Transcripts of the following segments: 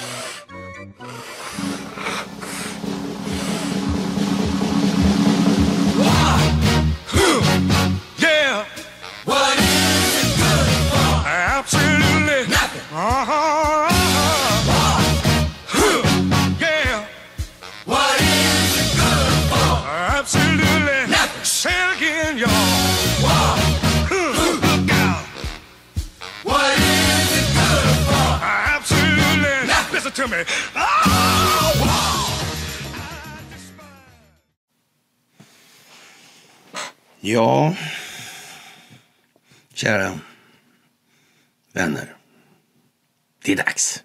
Yeah. Ja, kära vänner. Det är dags.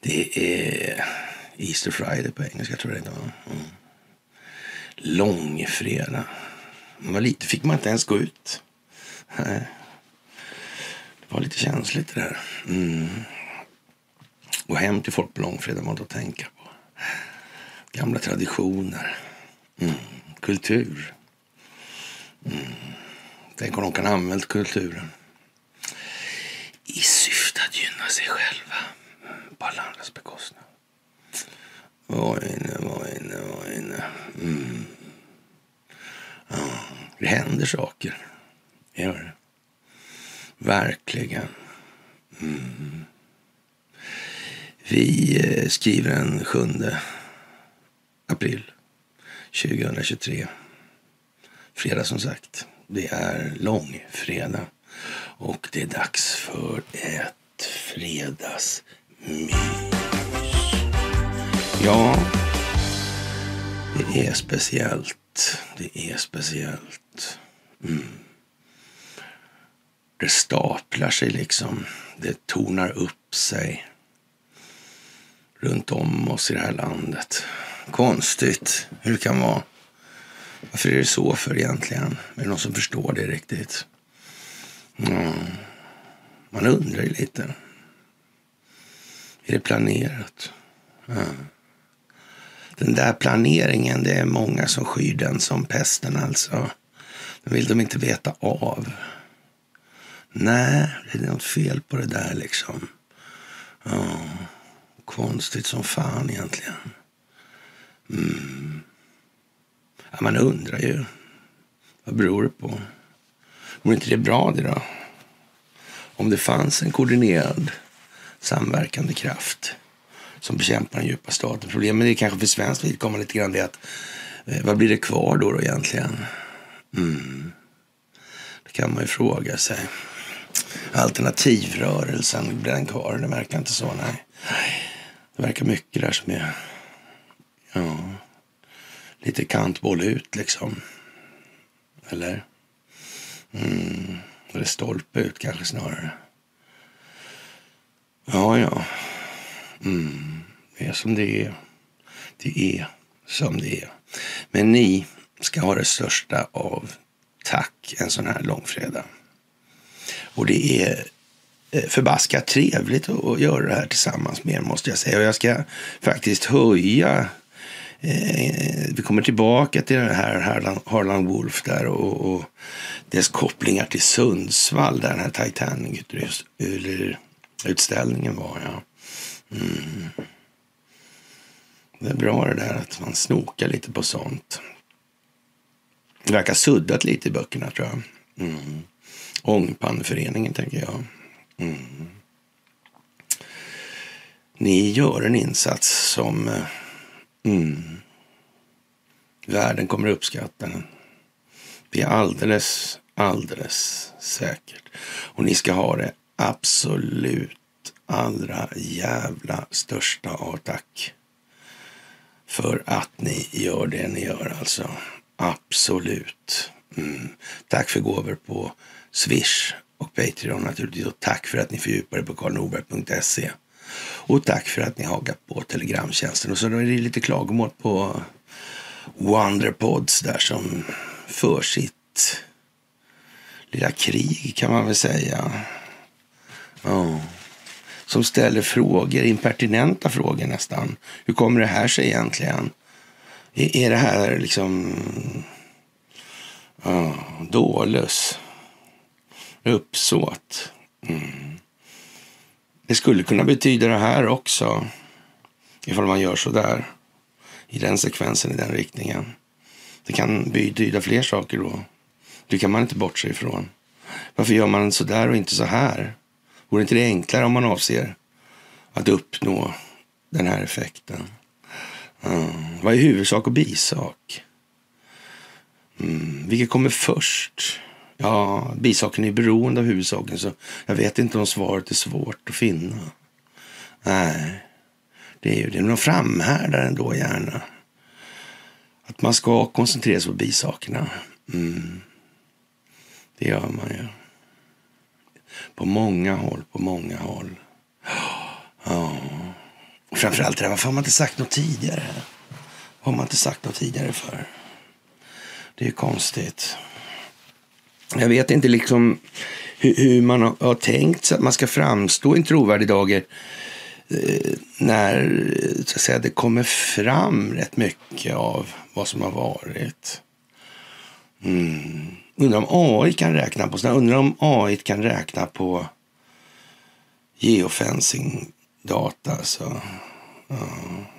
Det är Easter Friday på engelska tror jag det var. Mm. Långfredag. Man var lite fick man inte ens gå ut. Det var lite känsligt det där. Mm. Gå hem till folk på långfredag var att tänka på. Gamla traditioner. Mm. Kultur. Mm. Tänk om de kan använda kulturen i syfte att gynna sig själva mm, på alla andras bekostnad. Oj, inne, oj, inne, oj, inne. Mm. Ja, det händer saker. Det gör det. Verkligen. Mm. Vi eh, skriver den 7 april 2023. Fredag som sagt. Det är långfredag och det är dags för ett fredagsmys. Ja, det är speciellt. Det är speciellt. Mm. Det staplar sig liksom. Det tornar upp sig runt om oss i det här landet. Konstigt hur det kan vara. Varför är det så för egentligen? Är det någon som förstår det riktigt? Mm. Man undrar ju lite. Är det planerat? Mm. Den där planeringen, det är många som skyr den som pesten alltså. Den vill de inte veta av. Nej, det är något fel på det där liksom. Ja. Konstigt som fan egentligen. Mm. Ja, man undrar ju. Vad beror det på? Vore inte det bra det då? Om det fanns en koordinerad samverkande kraft som bekämpar den djupa staten. Problemet är kanske för svenskt vidkommande lite grann det att eh, vad blir det kvar då, då egentligen? Mm. Det kan man ju fråga sig. Alternativrörelsen, blir den kvar? Det verkar inte så, nej. Det verkar mycket där som är... Ja lite kantboll ut liksom. Eller? Mm. Eller stolpe ut kanske snarare. Ja, ja. Mm. Det är som det är. Det är som det är. Men ni ska ha det största av tack en sån här långfredag. Och det är eh, förbaskat trevligt att göra det här tillsammans med er måste jag säga. Och jag ska faktiskt höja Eh, vi kommer tillbaka till det här Harlan, Wolf där och, och dess kopplingar till Sundsvall där den här Titanic-utställningen var. Ja. Mm. Det är bra det där att man snokar lite på sånt. Det verkar suddat lite i böckerna tror jag. Mm. Ångpanneföreningen tänker jag. Mm. Ni gör en insats som eh, Mm. Världen kommer uppskatta den. Det är alldeles, alldeles säkert. Och ni ska ha det absolut allra jävla största av tack. För att ni gör det ni gör alltså. Absolut. Mm. Tack för gåvor på Swish och Patreon naturligtvis. Och tack för att ni fördjupar er på karlnorberg.se. Och tack för att ni hakat på Telegramtjänsten. Och så är det lite klagomål på Wonderpods där som för sitt lilla krig kan man väl säga. Ja. Som ställer frågor, impertinenta frågor nästan. Hur kommer det här sig egentligen? Är det här liksom ja, dålus? Uppsåt? Mm. Det skulle kunna betyda det här också. Ifall man gör så där. I den sekvensen, i den riktningen. Det kan betyda fler saker då. Det kan man inte bortse ifrån. Varför gör man så där och inte så här? Vore inte det enklare om man avser att uppnå den här effekten? Mm. Vad är huvudsak och bisak? Mm. Vilket kommer först? Ja, bisaken är beroende av huvudsaken så jag vet inte om svaret är svårt att finna. Nej, det är ju det. Men de framhärdar ändå gärna. Att man ska koncentrera sig på bisakerna. Mm. Det gör man ju. På många håll, på många håll. Ja. Och framförallt det där, varför har man inte sagt något tidigare? Vad har man inte sagt något tidigare för? Det är ju konstigt. Jag vet inte liksom hur, hur man har, har, tänkt sig att man ska framstå i en trovärdig dager Eh, när eh, så att säga, det kommer fram rätt mycket av vad som har varit. Mm. Undrar om AI kan räkna på sådär. Undrar om AI kan räkna på geofencing data, alltså Ja,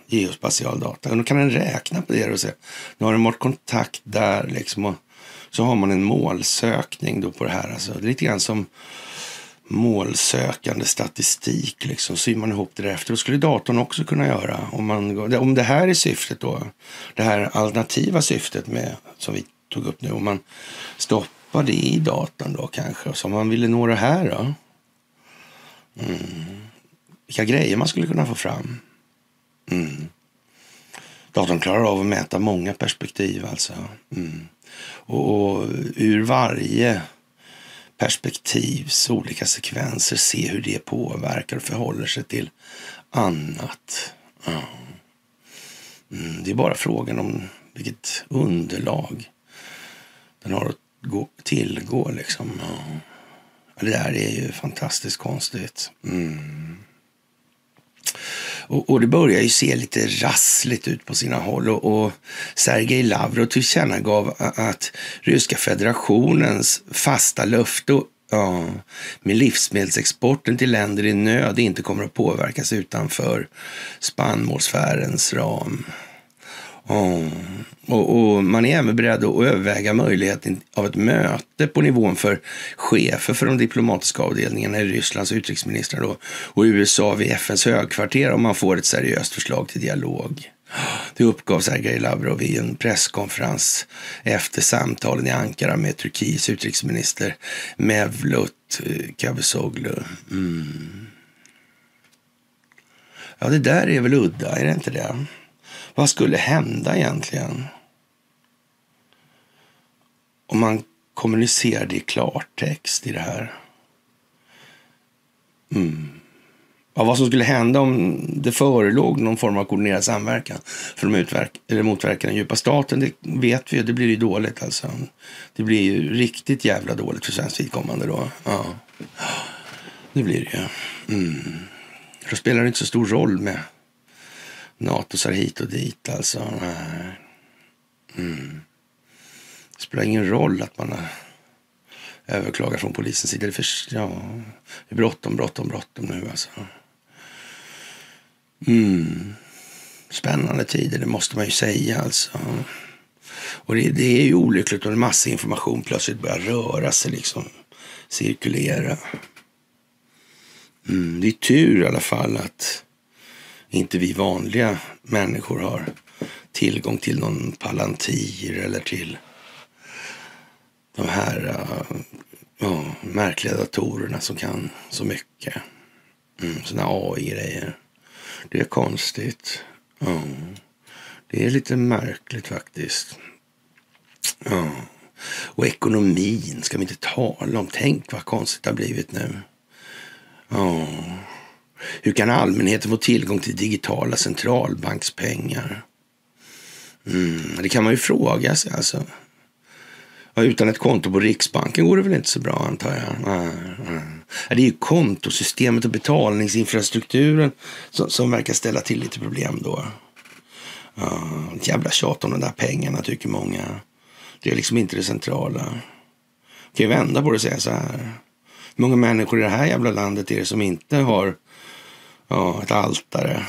geospatial data. Och då kan den räkna på det och se. nu har den varit kontakt där liksom och så har man en målsökning då på det här. Alltså, det är lite grann som målsökande statistik. Liksom. Syr man ihop det därefter. Det skulle datorn också kunna göra. Om, man, om det här är syftet då, det här alternativa syftet med, som vi tog upp nu. Om man stoppar det i datorn då kanske. Så om man ville nå det här då. Mm. Vilka grejer man skulle kunna få fram. Mm. Datorn klarar av att mäta många perspektiv alltså. Mm. Och, och ur varje perspektivs olika sekvenser se hur det påverkar och förhåller sig till annat. Ja. Mm, det är bara frågan om vilket underlag den har att gå, tillgå. Liksom. Ja. Det där är ju fantastiskt konstigt. Mm. Och, och, det börjar ju se lite rassligt ut på sina håll. Och, och Sergej Lavrov tillkännagav att Ryska federationens fasta löfte ja, med livsmedelsexporten till länder i nöd inte kommer att påverkas utanför spannmålsfärens ram. Och, och, man är även beredd att överväga möjligheten av ett möte på nivån för chefer för de diplomatiska avdelningarna i Rysslands utrikesministrar då, och USA vid FNs högkvarter om man får ett seriöst förslag till dialog. Det uppgav Sergej Lavrov i en presskonferens efter samtalen i Ankara med Turkiets utrikesminister Mevlut eh, Cavusoglu. Mm. Ja, det där är väl udda, är det inte det? Vad skulle hända egentligen? Om man kommunicerade i klartext i det här. Mm. Ja, vad som skulle hända om det förelåg någon form av koordinerad samverkan för att motverka, motverka den djupa staten, det vet vi ju. Det blir ju dåligt alltså. Det blir ju riktigt jävla dåligt för svenskt vidkommande då. Ja, det blir det ju. Mm. Då spelar det inte så stor roll med Natosar hit och dit alltså. Nej. Mm. Det spelar ingen roll att man överklagar från polisens sida. Det är, för, ja, det är bråttom, bråttom, bråttom nu alltså. Mm. Spännande tider, det måste man ju säga alltså. Och det, det är ju olyckligt om en massa information plötsligt börjar röra sig, liksom cirkulera. Mm, det är tur i alla fall att inte vi vanliga människor har tillgång till någon Palantir eller till de här uh, märkliga datorerna som kan så mycket. Mm, såna AI-grejer. Det är konstigt. Ja. Det är lite märkligt faktiskt. Ja. Och ekonomin ska vi inte tala om. Tänk vad konstigt det har blivit nu. Ja. Hur kan allmänheten få tillgång till digitala centralbankspengar? Mm, det kan man ju fråga sig alltså. Ja, utan ett konto på Riksbanken går det väl inte så bra antar jag. Nej, nej. Det är ju kontosystemet och betalningsinfrastrukturen som, som verkar ställa till lite problem då. Ja, ett jävla tjat om de där pengarna tycker många. Det är liksom inte det centrala. kan ju vända på det och säga så här. Hur många människor i det här jävla landet är det som inte har ja, ett altare?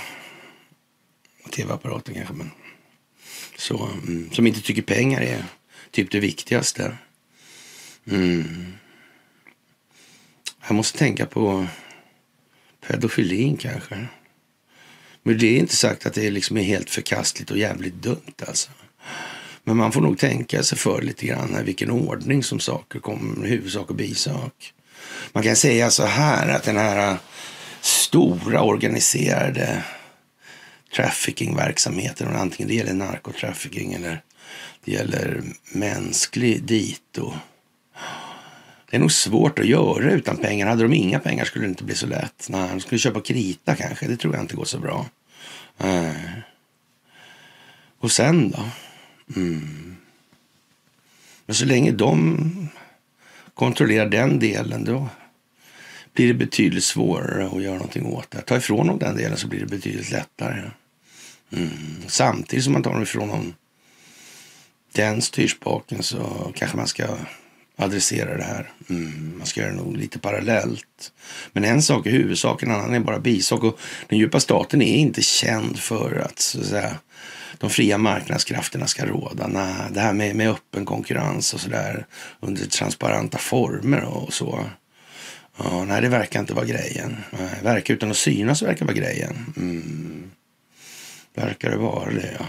Tv-apparaten kanske, men så. Mm, som inte tycker pengar är typ det viktigaste. Mm. Jag måste tänka på pedofilin kanske. Men det är inte sagt att det liksom är helt förkastligt och jävligt dumt alltså. Men man får nog tänka sig för lite grann vilken ordning som saker kommer, huvudsak och bisak. Man kan säga så här att den här stora organiserade traffickingverksamheter. antingen det gäller narkotrafficking eller det gäller mänsklig dito. Det är nog svårt att göra utan pengar. Hade de inga pengar skulle det inte bli så lätt. Nej, de skulle köpa krita kanske. Det tror jag inte går så bra. Nej. Och sen då? Mm. Men så länge de kontrollerar den delen då blir det betydligt svårare att göra någonting åt det. Ta ifrån dem den delen så blir det betydligt lättare. Mm. Samtidigt som man tar ifrån dem den styrspaken så kanske man ska adressera det här. Mm, man ska göra det nog lite parallellt. Men en sak är huvudsaken, en annan är bara bisak. Och den djupa staten är inte känd för att, så att säga, de fria marknadskrafterna ska råda. Nej, det här med, med öppen konkurrens och sådär under transparenta former och så. Ja, nej, det verkar inte vara grejen. Nej, verkar utan att synas verkar vara grejen. Mm. Verkar det vara det, ja.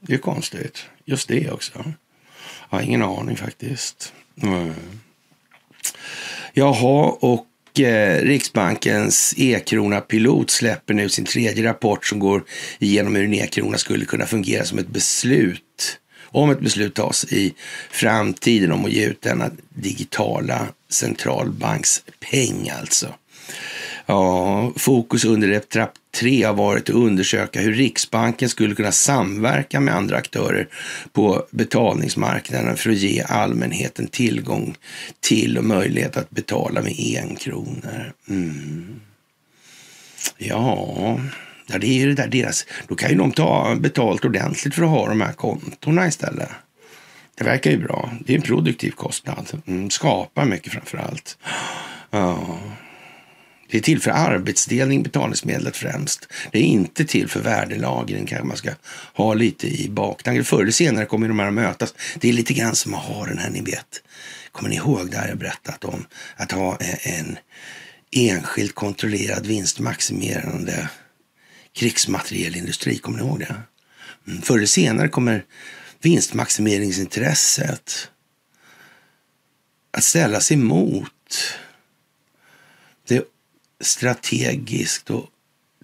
Det är konstigt. Just det också. Jag har ingen aning faktiskt. Mm. Jaha, och eh, Riksbankens e-krona Pilot släpper nu sin tredje rapport som går igenom hur en e-krona skulle kunna fungera som ett beslut om ett beslut tas i framtiden om att ge ut denna digitala centralbankspeng alltså. Ja, fokus under trapp tre har varit att undersöka hur Riksbanken skulle kunna samverka med andra aktörer på betalningsmarknaden för att ge allmänheten tillgång till och möjlighet att betala med enkronor. Mm. Ja, ja, det är ju det där deras... Då kan ju de ta betalt ordentligt för att ha de här kontona istället. Det verkar ju bra. Det är en produktiv kostnad. Mm, skapar mycket framför allt. Ja. Det är till för arbetsdelning, betalningsmedlet främst. Det är inte till för värdelagring, kanske man ska ha lite i baktanken. Förr eller senare kommer de här att mötas. Det är lite grann som att ha den här, ni vet. Kommer ni ihåg det här jag berättat om? Att ha eh, en enskilt kontrollerad vinstmaximerande krigsmaterielindustri. Kommer ni ihåg det? Mm, förr eller senare kommer vinstmaximeringsintresset att ställas emot det strategiskt och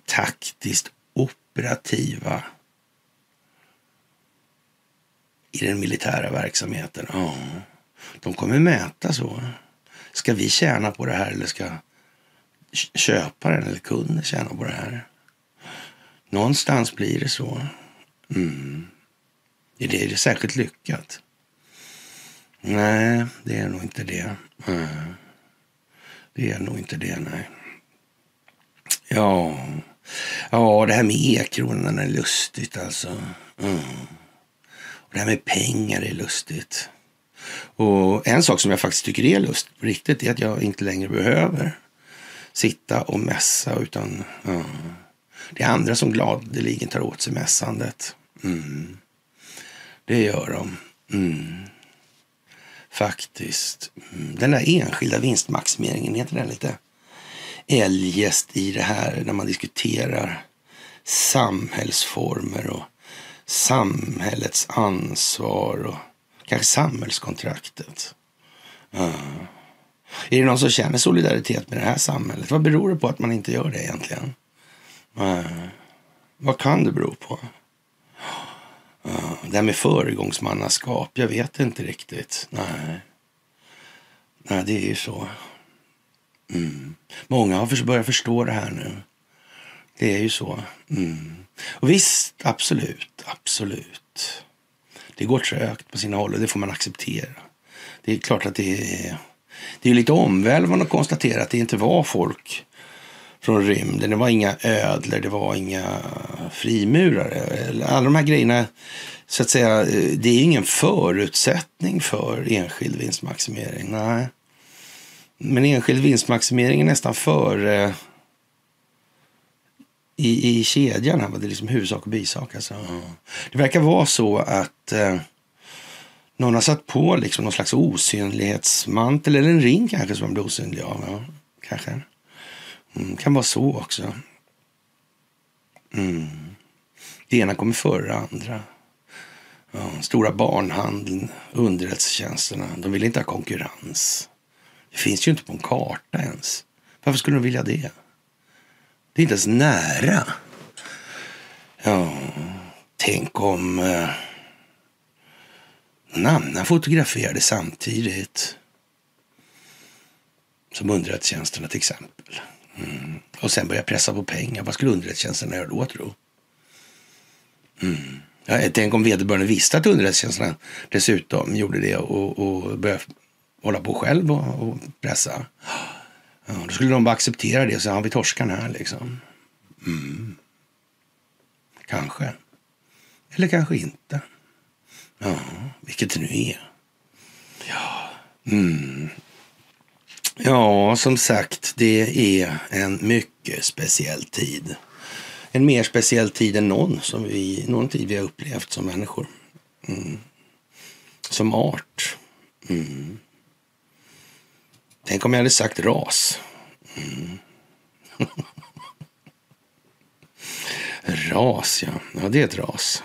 taktiskt operativa i den militära verksamheten. Ja, de kommer mäta så. Ska vi tjäna på det här eller ska köparen eller kunden tjäna på det här? Någonstans blir det så. Mm. Är det särskilt lyckat? Nej, det är nog inte det. Det är nog inte det, nej. Ja, ja det här med e-kronan är lustigt alltså. Mm. Och det här med pengar är lustigt. Och en sak som jag faktiskt tycker är lustigt på riktigt är att jag inte längre behöver sitta och mässa utan mm. det är andra som gladeligen tar åt sig mässandet. Mm. Det gör de. Mm. Faktiskt. Mm. Den där enskilda vinstmaximeringen, heter den lite eljest i det här när man diskuterar samhällsformer och samhällets ansvar och kanske samhällskontraktet. Uh. Är det någon som känner solidaritet med det här samhället? Vad beror det på att man inte gör det egentligen? Uh. Vad kan det bero på? Det här med föregångsmannaskap, jag vet inte riktigt. Nej, Nej det är ju så. Mm. Många har börjat förstå det här nu. Det är ju så. Mm. Och visst, absolut, absolut. Det går trögt på sina håll och det får man acceptera. Det är klart att det är, det är lite omvälvande att konstatera att det inte var folk från rymden. Det var inga ödlor, det var inga frimurare. Alla de här grejerna, så att säga, det är ingen förutsättning för enskild vinstmaximering. Nej. Men enskild vinstmaximering är nästan före i, i kedjan. Här, det är liksom huvudsak och bisak. Alltså. Det verkar vara så att eh, någon har satt på liksom någon slags osynlighetsmantel eller en ring kanske som man blir osynlig av. Ja, kanske. Mm, kan vara så också. Mm. Det ena kommer före det andra. Ja, stora barnhandeln, underrättelsetjänsterna, de vill inte ha konkurrens. Det finns ju inte på en karta ens. Varför skulle de vilja det? Det är inte ens nära. Ja, tänk om eh, någon annan fotograferade samtidigt. Som underrättelsetjänsterna till exempel. Mm. Och sen börja pressa på pengar. Vad skulle underrättelsetjänsterna göra då tro? Mm. Ja, tänk om vederbörande visste att underrättelsetjänsterna dessutom gjorde det och, och började hålla på själv och, och pressa. Ja, då skulle de bara acceptera det och säga, ja, vi torskar här liksom. Mm. Kanske. Eller kanske inte. Ja, vilket det nu är. Ja. Mm. Ja, som sagt, det är en mycket speciell tid. En mer speciell tid än någon, som vi, någon tid vi har upplevt som människor. Mm. Som art. Mm. Tänk om jag hade sagt ras. Mm. ras, ja. Ja, det är ett ras.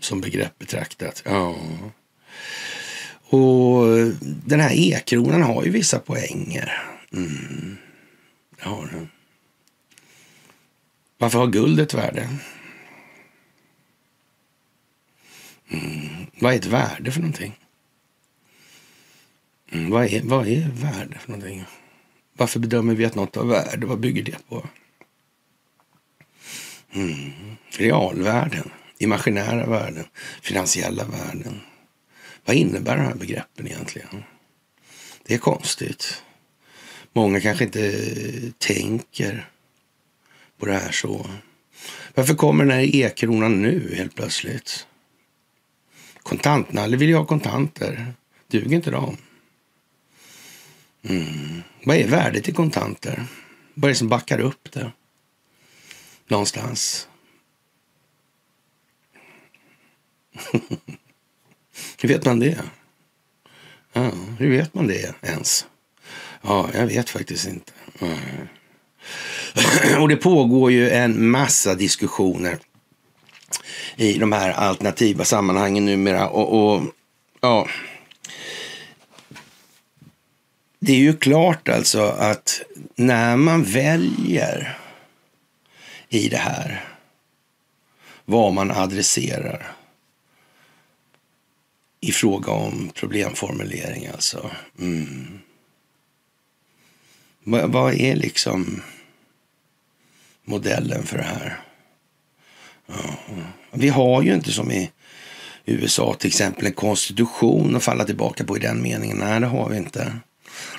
Som begrepp betraktat. Ja. Och eh, den här e-kronan har ju vissa poänger. Mm. Det har den. Varför har guld ett värde? Mm. Vad är ett värde för någonting? Mm. Vad, är, vad är värde för någonting? Varför bedömer vi att något har värde? Vad bygger det på? Mm. Realvärden, imaginära värden, finansiella värden. Vad innebär de här begreppen egentligen? Det är konstigt. Många kanske inte tänker på det här så. Varför kommer den här e-kronan nu helt plötsligt? Kontantnalle vill ju ha kontanter. Duger inte de? Mm. Vad är värdet i kontanter? Vad är det som backar upp det? Någonstans. hur vet man det? Ja, hur vet man det ens? Ja, jag vet faktiskt inte. Mm. Och det pågår ju en massa diskussioner i de här alternativa sammanhangen numera. Och, och ja, det är ju klart alltså att när man väljer i det här vad man adresserar i fråga om problemformulering alltså. Mm. Vad, är liksom modellen för det här? Ja. Vi har ju inte som i USA till exempel en konstitution att falla tillbaka på i den meningen. Nej, det har vi inte.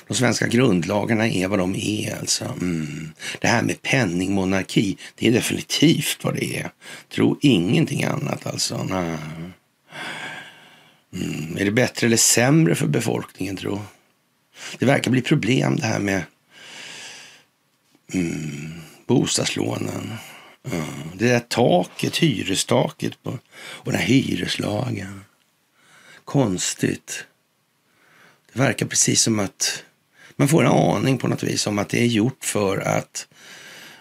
De svenska grundlagarna är vad de är alltså. Mm. Det här med penningmonarki, det är definitivt vad det är. Tro ingenting annat alltså. Nej. Mm. Är det bättre eller sämre för befolkningen tro? Det verkar bli problem det här med mm, bostadslånen. Mm. det där taket, hyrestaket på, och den här hyreslagen. Konstigt. Det verkar precis som att man får en aning på något vis om att det är gjort för att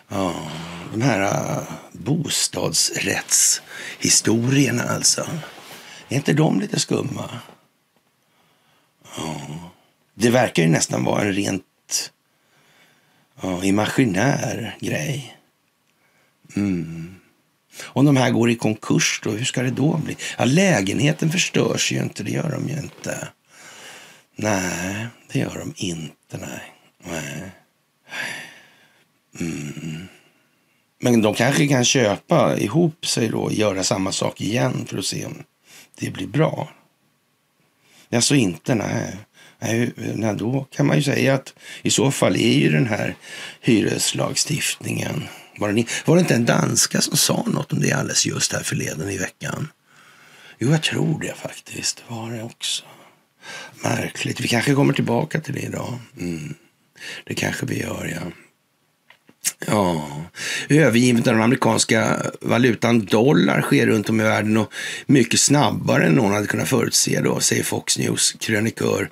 ja, de här ah, bostadsrättshistorierna alltså. Är inte de lite skumma? Ja. Det verkar ju nästan vara en rent ja, imaginär grej. Mm. Om de här går i konkurs då, hur ska det då bli? Ja, lägenheten förstörs ju inte, det gör de ju inte. Nej, det gör de inte. Nej. nej. Mm. Men de kanske kan köpa ihop sig då och göra samma sak igen för att se om det blir bra. Alltså inte, nej. nej. Nej, då kan man ju säga att i så fall är ju den här hyreslagstiftningen var det, var det inte en danska som sa något om det alldeles just här förleden i veckan? Jo, jag tror det faktiskt. Var det också. Märkligt. Vi kanske kommer tillbaka till det idag. Mm. Det kanske vi gör, ja. Ja, övergivet av den amerikanska valutan dollar sker runt om i världen och mycket snabbare än någon hade kunnat förutse då, säger Fox News krönikör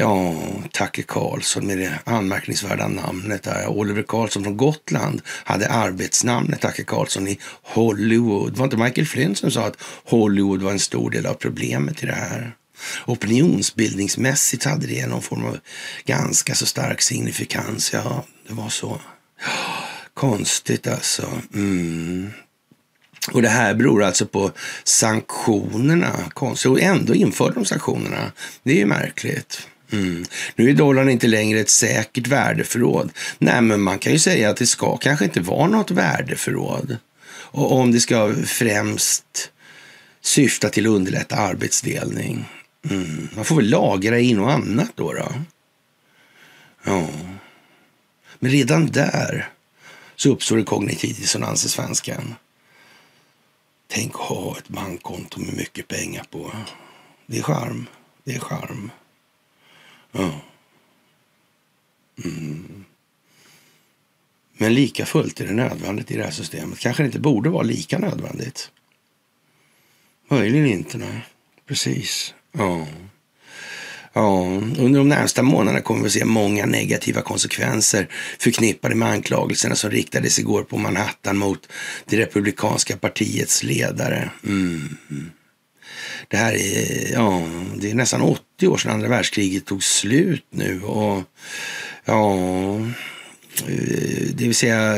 Ja, Tacke Karlsson med det anmärkningsvärda namnet. Där. Oliver Karlsson från Gotland hade arbetsnamnet Tacke Karlsson i Hollywood. Var inte Michael Flynn som sa att Hollywood var en stor del av problemet i det här. Opinionsbildningsmässigt hade det någon form av ganska så stark signifikans. Ja, det var så. Konstigt alltså. Mm. Och det här beror alltså på sanktionerna. Konstigt. Och ändå införde de sanktionerna. Det är ju märkligt. Mm. Nu är dollarn inte längre ett säkert värdeförråd. Nej, men man kan ju säga att det ska kanske inte vara något värdeförråd. Och om det ska främst syfta till att underlätta arbetsdelning. Mm. Man får väl lagra in och annat då. då. Ja. Men redan där så uppstår det kognitiv dissonans i svenskan. Tänk att ha ett bankkonto med mycket pengar på. Det är charm. Det är charm. Ja. Mm. Men lika fullt är det nödvändigt i det här systemet. Kanske det inte borde vara lika nödvändigt. Möjligen inte, nej. Precis. Ja. Ja, under de närmsta månaderna kommer vi att se många negativa konsekvenser förknippade med anklagelserna som riktades igår på Manhattan mot det republikanska partiets ledare. Mm. Det här är, ja, det är nästan 80 år sedan andra världskriget tog slut nu och ja, eh, det vill säga,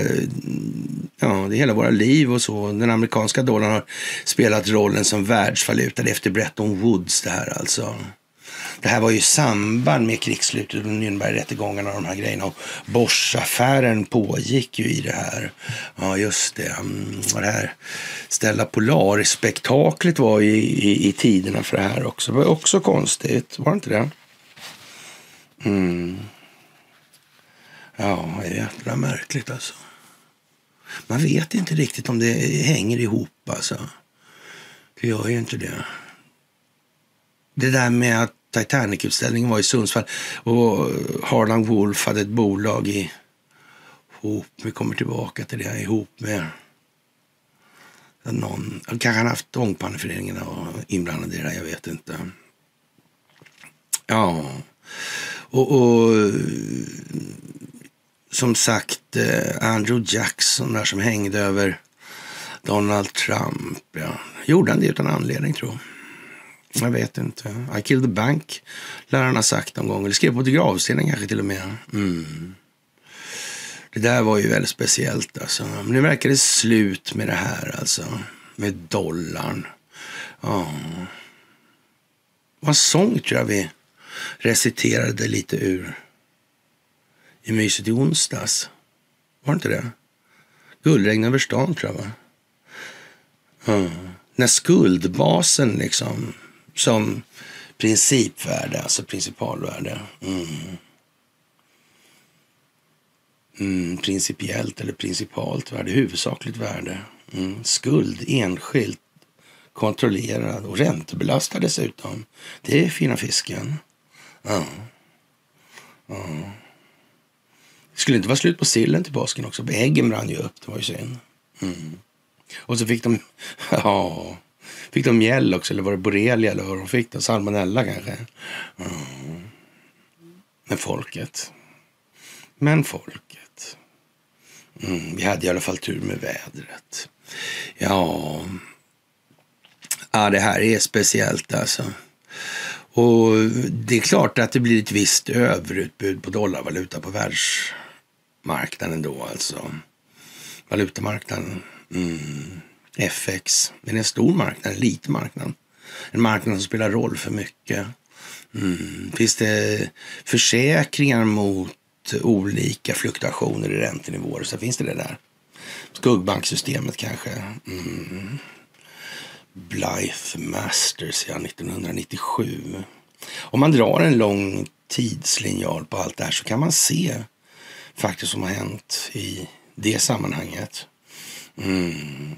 ja, det är hela våra liv och så. Den amerikanska dollarn har spelat rollen som världsvaluta efter Bretton Woods det här alltså. Det här var ju i samband med krigsslutet och Nürnbergrättegångarna och de här grejerna. Och Bosch-affären pågick ju i det här. Ja, just det. Mm, och det här Stella Polar-spektaklet var i, i, i tiderna för det här också. Det var också konstigt, var det inte det? Mm. Ja, jävla märkligt alltså. Man vet inte riktigt om det hänger ihop alltså. Det gör ju inte det. Det där med att Titanic-utställningen var i Sundsvall och Harlan Wolf hade ett bolag i ihop, vi kommer tillbaka till det, ihop med någon, kanske han haft Ångpanneföreningen och inblandad i det där, jag vet inte. Ja, och, och som sagt eh, Andrew Jackson där som hängde över Donald Trump. Ja. Gjorde han det utan anledning tror jag. Jag vet inte. I killed the bank, lär han ha sagt någon gång. Eller skrev på gravstenen kanske till och med. Mm. Det där var ju väldigt speciellt alltså. Men nu verkar det slut med det här alltså. Med dollarn. Ja. Det var en sång tror jag vi reciterade lite ur. I myset i onsdags. Var det inte det? Guldregn över stan tror jag va? Ja. När skuldbasen liksom som principvärde, alltså principalvärde. Mm. Mm, principiellt eller principalt värde, huvudsakligt värde. Mm. Skuld, enskilt, kontrollerad och räntebelastad dessutom. Det är fina fisken. Ja. ja. Det skulle inte vara slut på sillen till påsken också. Äggen brann ju upp, det var ju synd. Mm. Och så fick de, ja, Fick de mjäll också, eller var det borrelia eller vad de fick? Då? Salmonella kanske? Mm. Men folket. Men folket. Mm, vi hade i alla fall tur med vädret. Ja, ja det här är speciellt alltså. Och det är klart att det blir ett visst överutbud på dollarvaluta på världsmarknaden då alltså. Valutamarknaden. Mm. FX. Det är en stor marknad, en liten marknad. En marknad som spelar roll för mycket. Mm. Finns det försäkringar mot olika fluktuationer i räntenivåer så finns det det där. Skuggbanksystemet kanske. Mm. Blythe Masters, ja, 1997. Om man drar en lång tidslinjal på allt det här så kan man se faktiskt som har hänt i det sammanhanget. Mm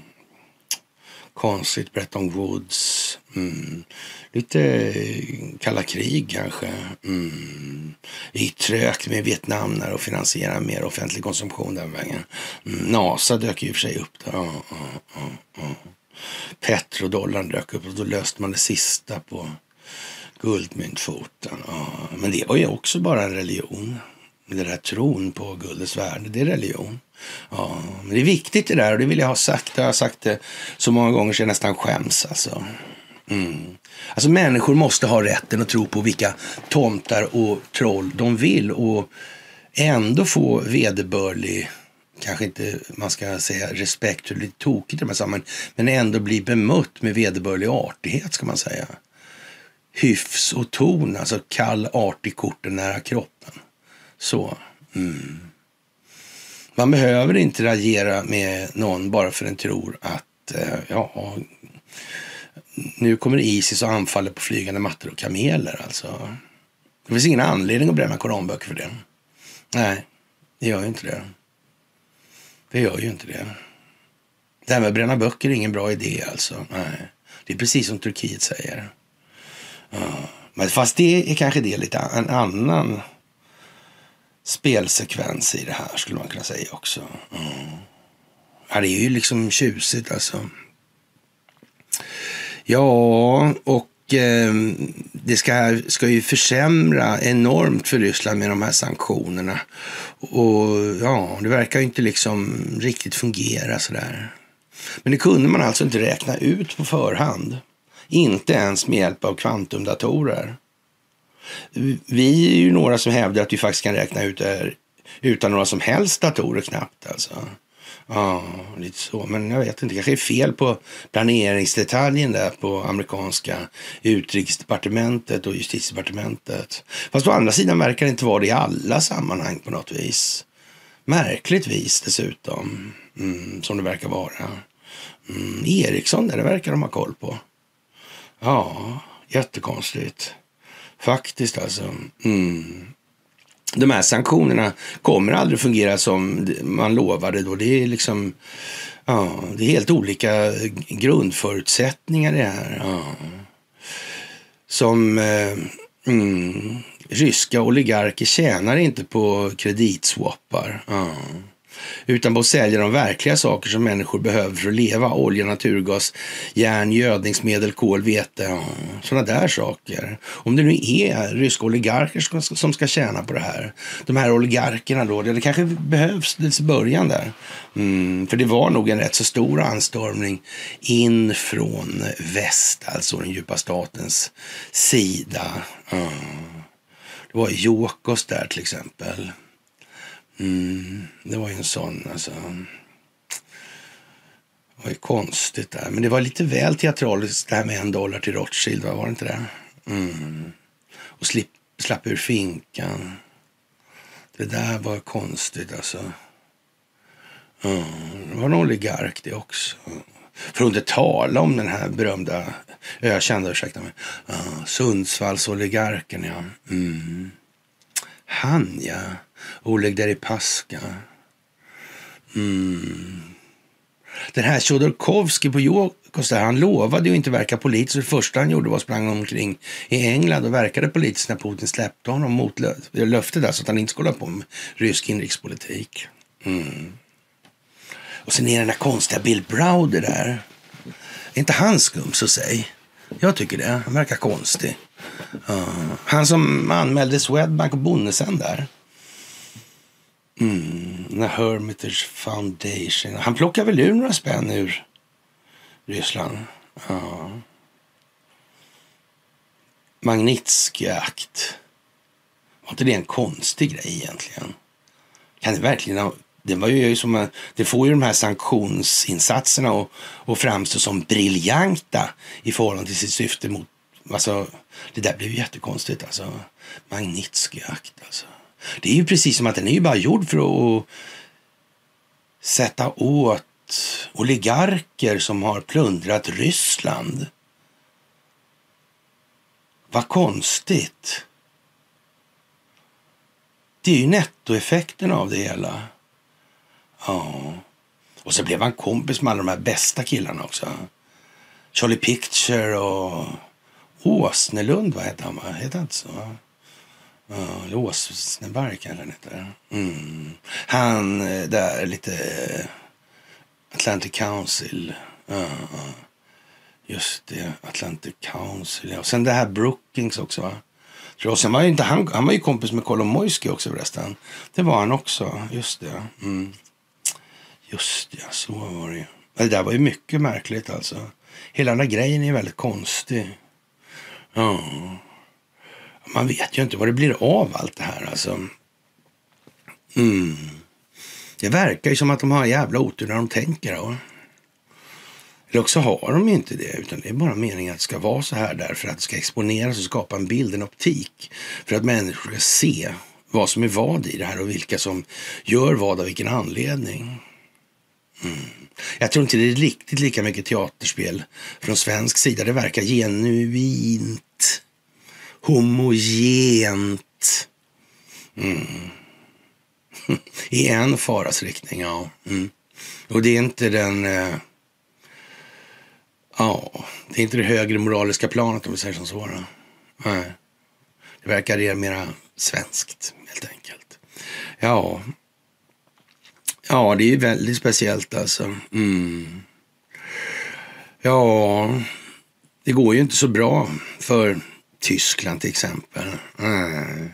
Konstigt, Bretton Woods. Mm. Lite eh, kalla krig kanske. Mm. Det gick trögt med Vietnam när och finansiera mer offentlig konsumtion den vägen. Mm. NASA dök ju för sig upp där. Ja. Petrodollarn dök upp och då löste man det sista på guldmyntfoten. Men det var ju också bara en religion den där tron på guldets värde, det är religion. Ja, men det är viktigt det där och det vill jag ha sagt. Jag har sagt det så många gånger så jag nästan skäms alltså. Mm. Alltså människor måste ha rätten att tro på vilka tomtar och troll de vill och ändå få vederbörlig, kanske inte man ska säga respekt, det är lite tokigt i de här sammanhangen, men ändå bli bemött med vederbörlig artighet ska man säga. Hyfs och ton, alltså kall, artig korten nära kroppen. Så. Mm. Man behöver inte reagera med någon bara för den tror att eh, ja, nu kommer Isis och anfaller på flygande mattor och kameler. Alltså. Det finns ingen anledning att bränna koranböcker för det. Nej, det gör ju inte det. Det gör ju inte det. Det här med att bränna böcker är ingen bra idé alltså. Nej. Det är precis som Turkiet säger. Ja. Men fast det är kanske det lite en annan spelsekvens i det här skulle man kunna säga också. Mm. Ja, det är ju liksom tjusigt alltså. Ja, och eh, det ska, ska ju försämra enormt för Ryssland med de här sanktionerna. Och ja, det verkar ju inte liksom riktigt fungera sådär. Men det kunde man alltså inte räkna ut på förhand. Inte ens med hjälp av kvantumdatorer. Vi är ju några som hävdar att vi faktiskt kan räkna ut det här utan några som helst datorer knappt. Alltså. Ja, lite så. Men jag vet inte, kanske är fel på planeringsdetaljen där på amerikanska utrikesdepartementet och justitiedepartementet. Fast å andra sidan verkar det inte vara det i alla sammanhang på något vis. Märkligt vis dessutom, mm, som det verkar vara. Mm, Ericsson, där det verkar de ha koll på. Ja, jättekonstigt. Faktiskt alltså. Mm de här sanktionerna kommer aldrig fungera som man lovade då. Det är liksom, ja, det är helt olika grundförutsättningar det här. Ja. Som eh, mm, ryska oligarker tjänar inte på kreditswappar. Ja utan på att sälja de verkliga saker som människor behöver för att leva. Olja, naturgas, järn, gödningsmedel, kol, vete, sådana där saker. Om det nu är ryska oligarker som ska tjäna på det här. De här oligarkerna då, det kanske behövs i början där. Mm, för det var nog en rätt så stor anstormning in från väst, alltså den djupa statens sida. Mm. Det var Jokos där till exempel. Mm, det var ju en sån alltså. Det var ju konstigt där. Men det var lite väl teatraliskt det här med en dollar till Rothschild, var det inte det? Mm. Och slip, slapp ur finkan. Det där var konstigt alltså. Mm. Det var en oligark det också. För att inte tala om den här berömda, ökända, ursäkta mig, uh, Sundsvallsoligarken ja. Mm. Han ja. Oleg Deripaska. Mm. Den här Chodorkovsky på Jokos han lovade ju inte verka politisk. Det första han gjorde var att sprang omkring i England och verkade politiskt när Putin släppte honom mot löftet där så att han inte skulle hålla på med rysk inrikespolitik. Mm. Och sen är den där konstiga Bill Browder där. Är inte han skum så säg? Jag tycker det. Han verkar konstig. Uh, han som anmälde Swedbank och Bonnesen där. Mm, The Hermitage Foundation. Han plockar väl ur några spänn ur Ryssland. Ja. Magnitsky-akt. Var inte det en konstig grej egentligen? Kan det verkligen ha... Det, var ju som, det får ju de här sanktionsinsatserna att, och framstå som briljanta i förhållande till sitt syfte mot... Alltså, det där blev ju jättekonstigt. Alltså. Magnitsky-akt alltså. Det är ju precis som att den är ju bara gjord för att sätta åt oligarker som har plundrat Ryssland. Vad konstigt. Det är ju nettoeffekten av det hela. Ja. Och så blev han kompis med alla de här bästa killarna också. Charlie Picture och Åsnelund, vad hette han? Va? Hette han inte så? Ja, Åsneberg kanske han heter. Mm. Han eh, där lite eh, Atlantic Council. Ja, just det, Atlantic Council. Ja. Och sen det här Brookings också va? Och sen var ju inte han, han var ju kompis med Kolomoisky också förresten. Det var han också, just det. Mm. Just det, så var det ju. Det där var ju mycket märkligt alltså. Hela den där grejen är väldigt konstig. Ja. Man vet ju inte vad det blir av allt det här alltså. Mm. Det verkar ju som att de har jävla otur när de tänker. Då. Eller också har de inte det, utan det är bara meningen att det ska vara så här därför att det ska exponeras och skapa en bild, en optik. För att människor ska se vad som är vad i det här och vilka som gör vad av vilken anledning. Mm. Jag tror inte det är riktigt lika mycket teaterspel från svensk sida. Det verkar genuint, homogent. Mm. I en faras riktning, ja. Mm. Och det är inte den... Eh, ja, det är inte det högre moraliska planet om vi säger som så. Då. Nej. Det verkar mera svenskt, helt enkelt. Ja, Ja, det är väldigt speciellt alltså. Mm. Ja, det går ju inte så bra för Tyskland till exempel. Mm.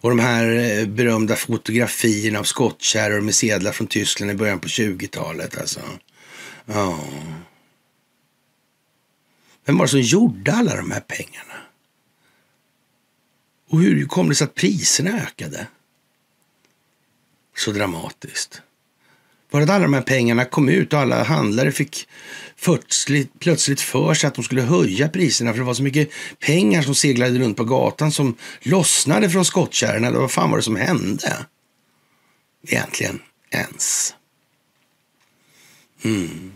Och de här eh, berömda fotografierna av skottkärror med sedlar från Tyskland i början på 20-talet alltså. Ja. Vem var det som gjorde alla de här pengarna? Och hur kom det sig att priserna ökade? så dramatiskt? Var det att alla de här pengarna kom ut och alla handlare fick plötsligt för sig att de skulle höja priserna för det var så mycket pengar som seglade runt på gatan som lossnade från skottkärrorna. Vad fan var det som hände? Egentligen ens. Mm.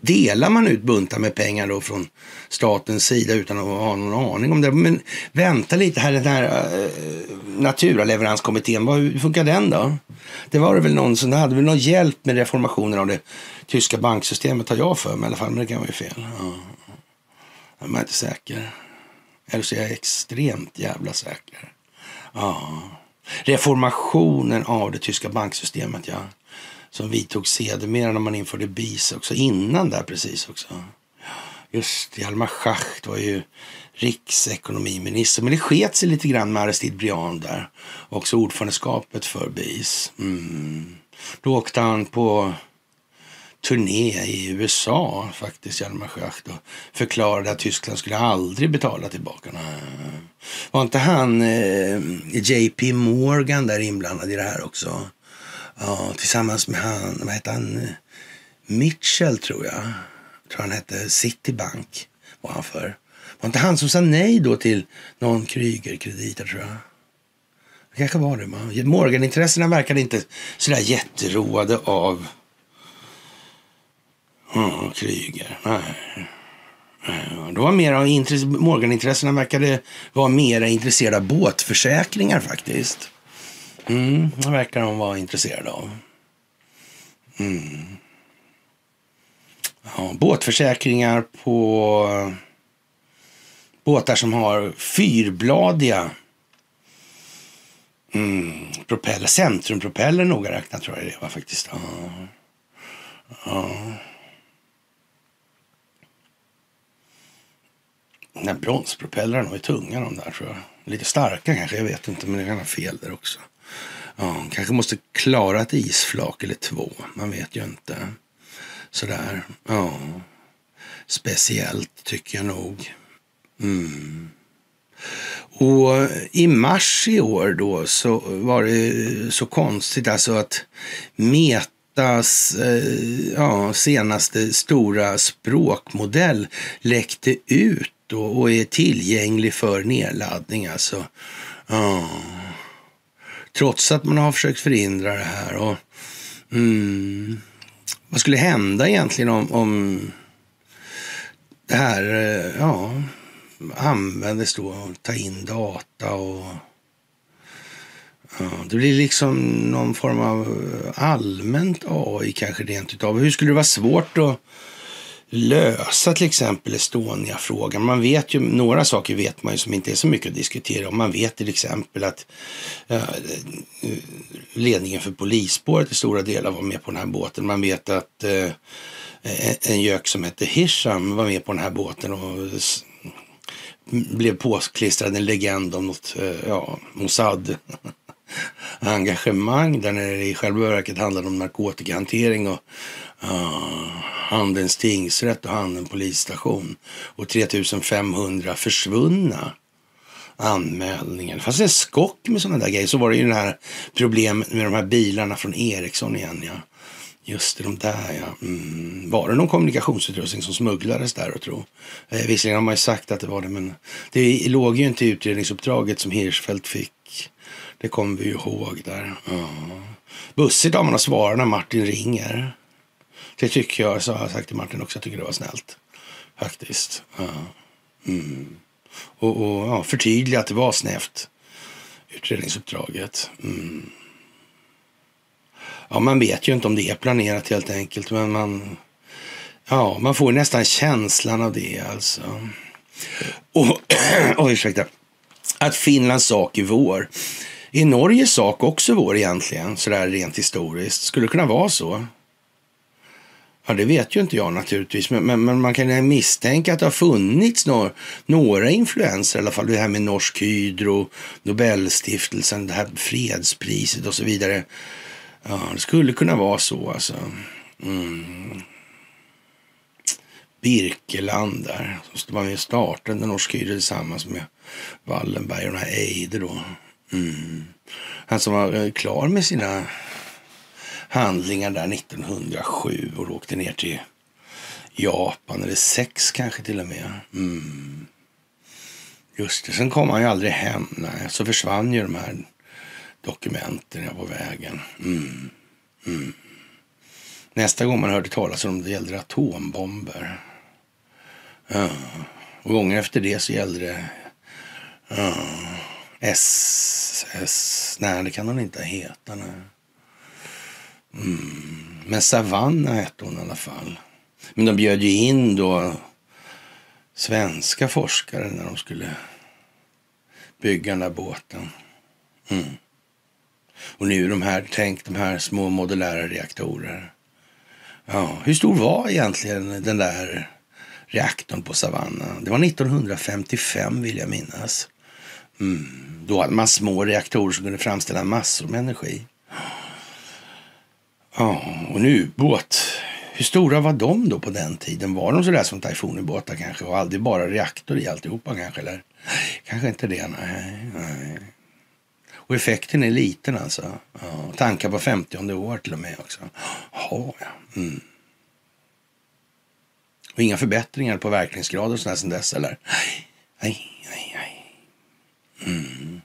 Delar man ut buntar med pengar då från statens sida utan att ha någon aning om det? Men vänta lite här, den här äh, naturaleveranskommittén, hur funkar den då? Det var det väl någon som hade väl någon hjälp med reformationen av det tyska banksystemet har jag för mig i alla fall, men det kan vara ju fel. Ja. Jag är inte säker. Eller så är jag extremt jävla säker. Ja. Reformationen av det tyska banksystemet, ja som vidtog sedermera när man införde BIS också. Innan där precis också. Just Hjalmar Schacht var ju riksekonomiminister. Men det sket sig lite grann med Aristide Briand där. Också ordförandeskapet för BIS. Mm. Då åkte han på turné i USA faktiskt, Hjalmar Schacht och förklarade att Tyskland skulle aldrig betala tillbaka. Var inte han eh, JP Morgan där inblandad i det här också? Ja, tillsammans med han, vad hette han? Mitchell tror jag. jag tror han hette Citibank var han för. Var inte han som sa nej då till någon Kryger-krediter tror jag? Det kanske var det. Man. Morganintressena verkade inte sådär jätteroade av mm, Kryger. Nej. Det var mera Morganintressena verkade vara mer intresserade av båtförsäkringar faktiskt. Mm, det verkar de vara intresserade av. Mm. Ja, båtförsäkringar på båtar som har fyrbladiga mm, propeller. Centrumpropeller noga räknat tror jag det var faktiskt. Ja. ja. Den bronspropellrarna var tunga de där tror jag. Lite starka kanske, jag vet inte, men det kan vara fel där också. Ja, kanske måste klara ett isflak eller två. Man vet ju inte. Sådär. Ja. Speciellt tycker jag nog. Mm. Och eh, i mars i år då så var det eh, så konstigt alltså att Metas eh, ja, senaste stora språkmodell läckte ut och, och är tillgänglig för nedladdning. Alltså. Ja. Trots att man har försökt förhindra det här. Och, mm, vad skulle hända egentligen om, om det här eh, ja, användes då ta in data och ja, det blir liksom någon form av allmänt AI kanske rent utav. Hur skulle det vara svårt att lösa till exempel Estonia-frågan. Man vet ju, några saker vet man ju som inte är så mycket att diskutera om. Man vet till exempel att eh, eh ledningen för polisspåret i stora delar var med på den här båten. Man vet att eh, en gök som hette Hisham var med på den här båten och blev påklistrad en legend om något, eh, ja, Mossad engagemang där när det i själva verket handlade om narkotikahantering och Handens tingsrätt och Handen polisstation och 3500 försvunna anmälningar. Det fanns en skock med sådana där grejer. Så var det ju den här problemet med de här bilarna från Ericsson igen. Ja. Just det, de där ja. Mm. Var det någon kommunikationsutrustning som smugglades där och tro? Eh, visserligen har man ju sagt att det var det, men det låg ju inte i utredningsuppdraget som Hirschfeldt fick. Det kommer vi ju ihåg där. Ja. Bussigt har man att svara när Martin ringer. Det tycker jag, så har jag sagt till Martin också, jag tycker det var snällt. Faktiskt. Ja. Mm. Och, och ja, förtydliga att det var snävt, utredningsuppdraget. Mm. Ja, man vet ju inte om det är planerat helt enkelt, men man, ja, man får nästan känslan av det alltså. Och, oh, ursäkta. Att Finlands sak är vår. Är Norges sak också vår egentligen, sådär rent historiskt? Skulle det kunna vara så? Ja, det vet ju inte jag naturligtvis, men, men, men man kan misstänka att det har funnits några, några influenser, i alla fall det här med Norsk Hydro, Nobelstiftelsen, det här fredspriset och så vidare. Ja, det skulle kunna vara så alltså. Mm. Birkeland där, som var med och startade Norsk Hydro tillsammans med Wallenberg och den här Eide då. Mm. Han som var eh, klar med sina handlingar där 1907 och åkte ner till Japan, eller sex kanske till och med. Mm. Just det, sen kom han ju aldrig hem. Nej, så försvann ju de här dokumenten på vägen. Mm. Mm. Nästa gång man hörde talas om det gällde atombomber. Ja. Och gånger efter det så gällde det ja, SS. Nej, det kan hon inte heta. Nej. Mm. Men Savanna hette hon i alla fall. Men de bjöd ju in då svenska forskare när de skulle bygga den där båten. Mm. Och nu de här, tänk de här små modulära reaktorer. Ja, hur stor var egentligen den där reaktorn på Savanna? Det var 1955 vill jag minnas. Mm. Då hade man små reaktorer som kunde framställa massor med energi. Ja, och en ubåt. Hur stora var de då på den tiden? Var de sådär som tajfunubåtar kanske och aldrig bara reaktor i alltihopa kanske? Eller? Kanske inte det, nej. nej. Och effekten är liten alltså. Ja, tankar på 50 år till och med också. Ja, ja. Mm. Och inga förbättringar på verkningsgrad och sådär sen dess eller? Nej, nej, nej. Mm.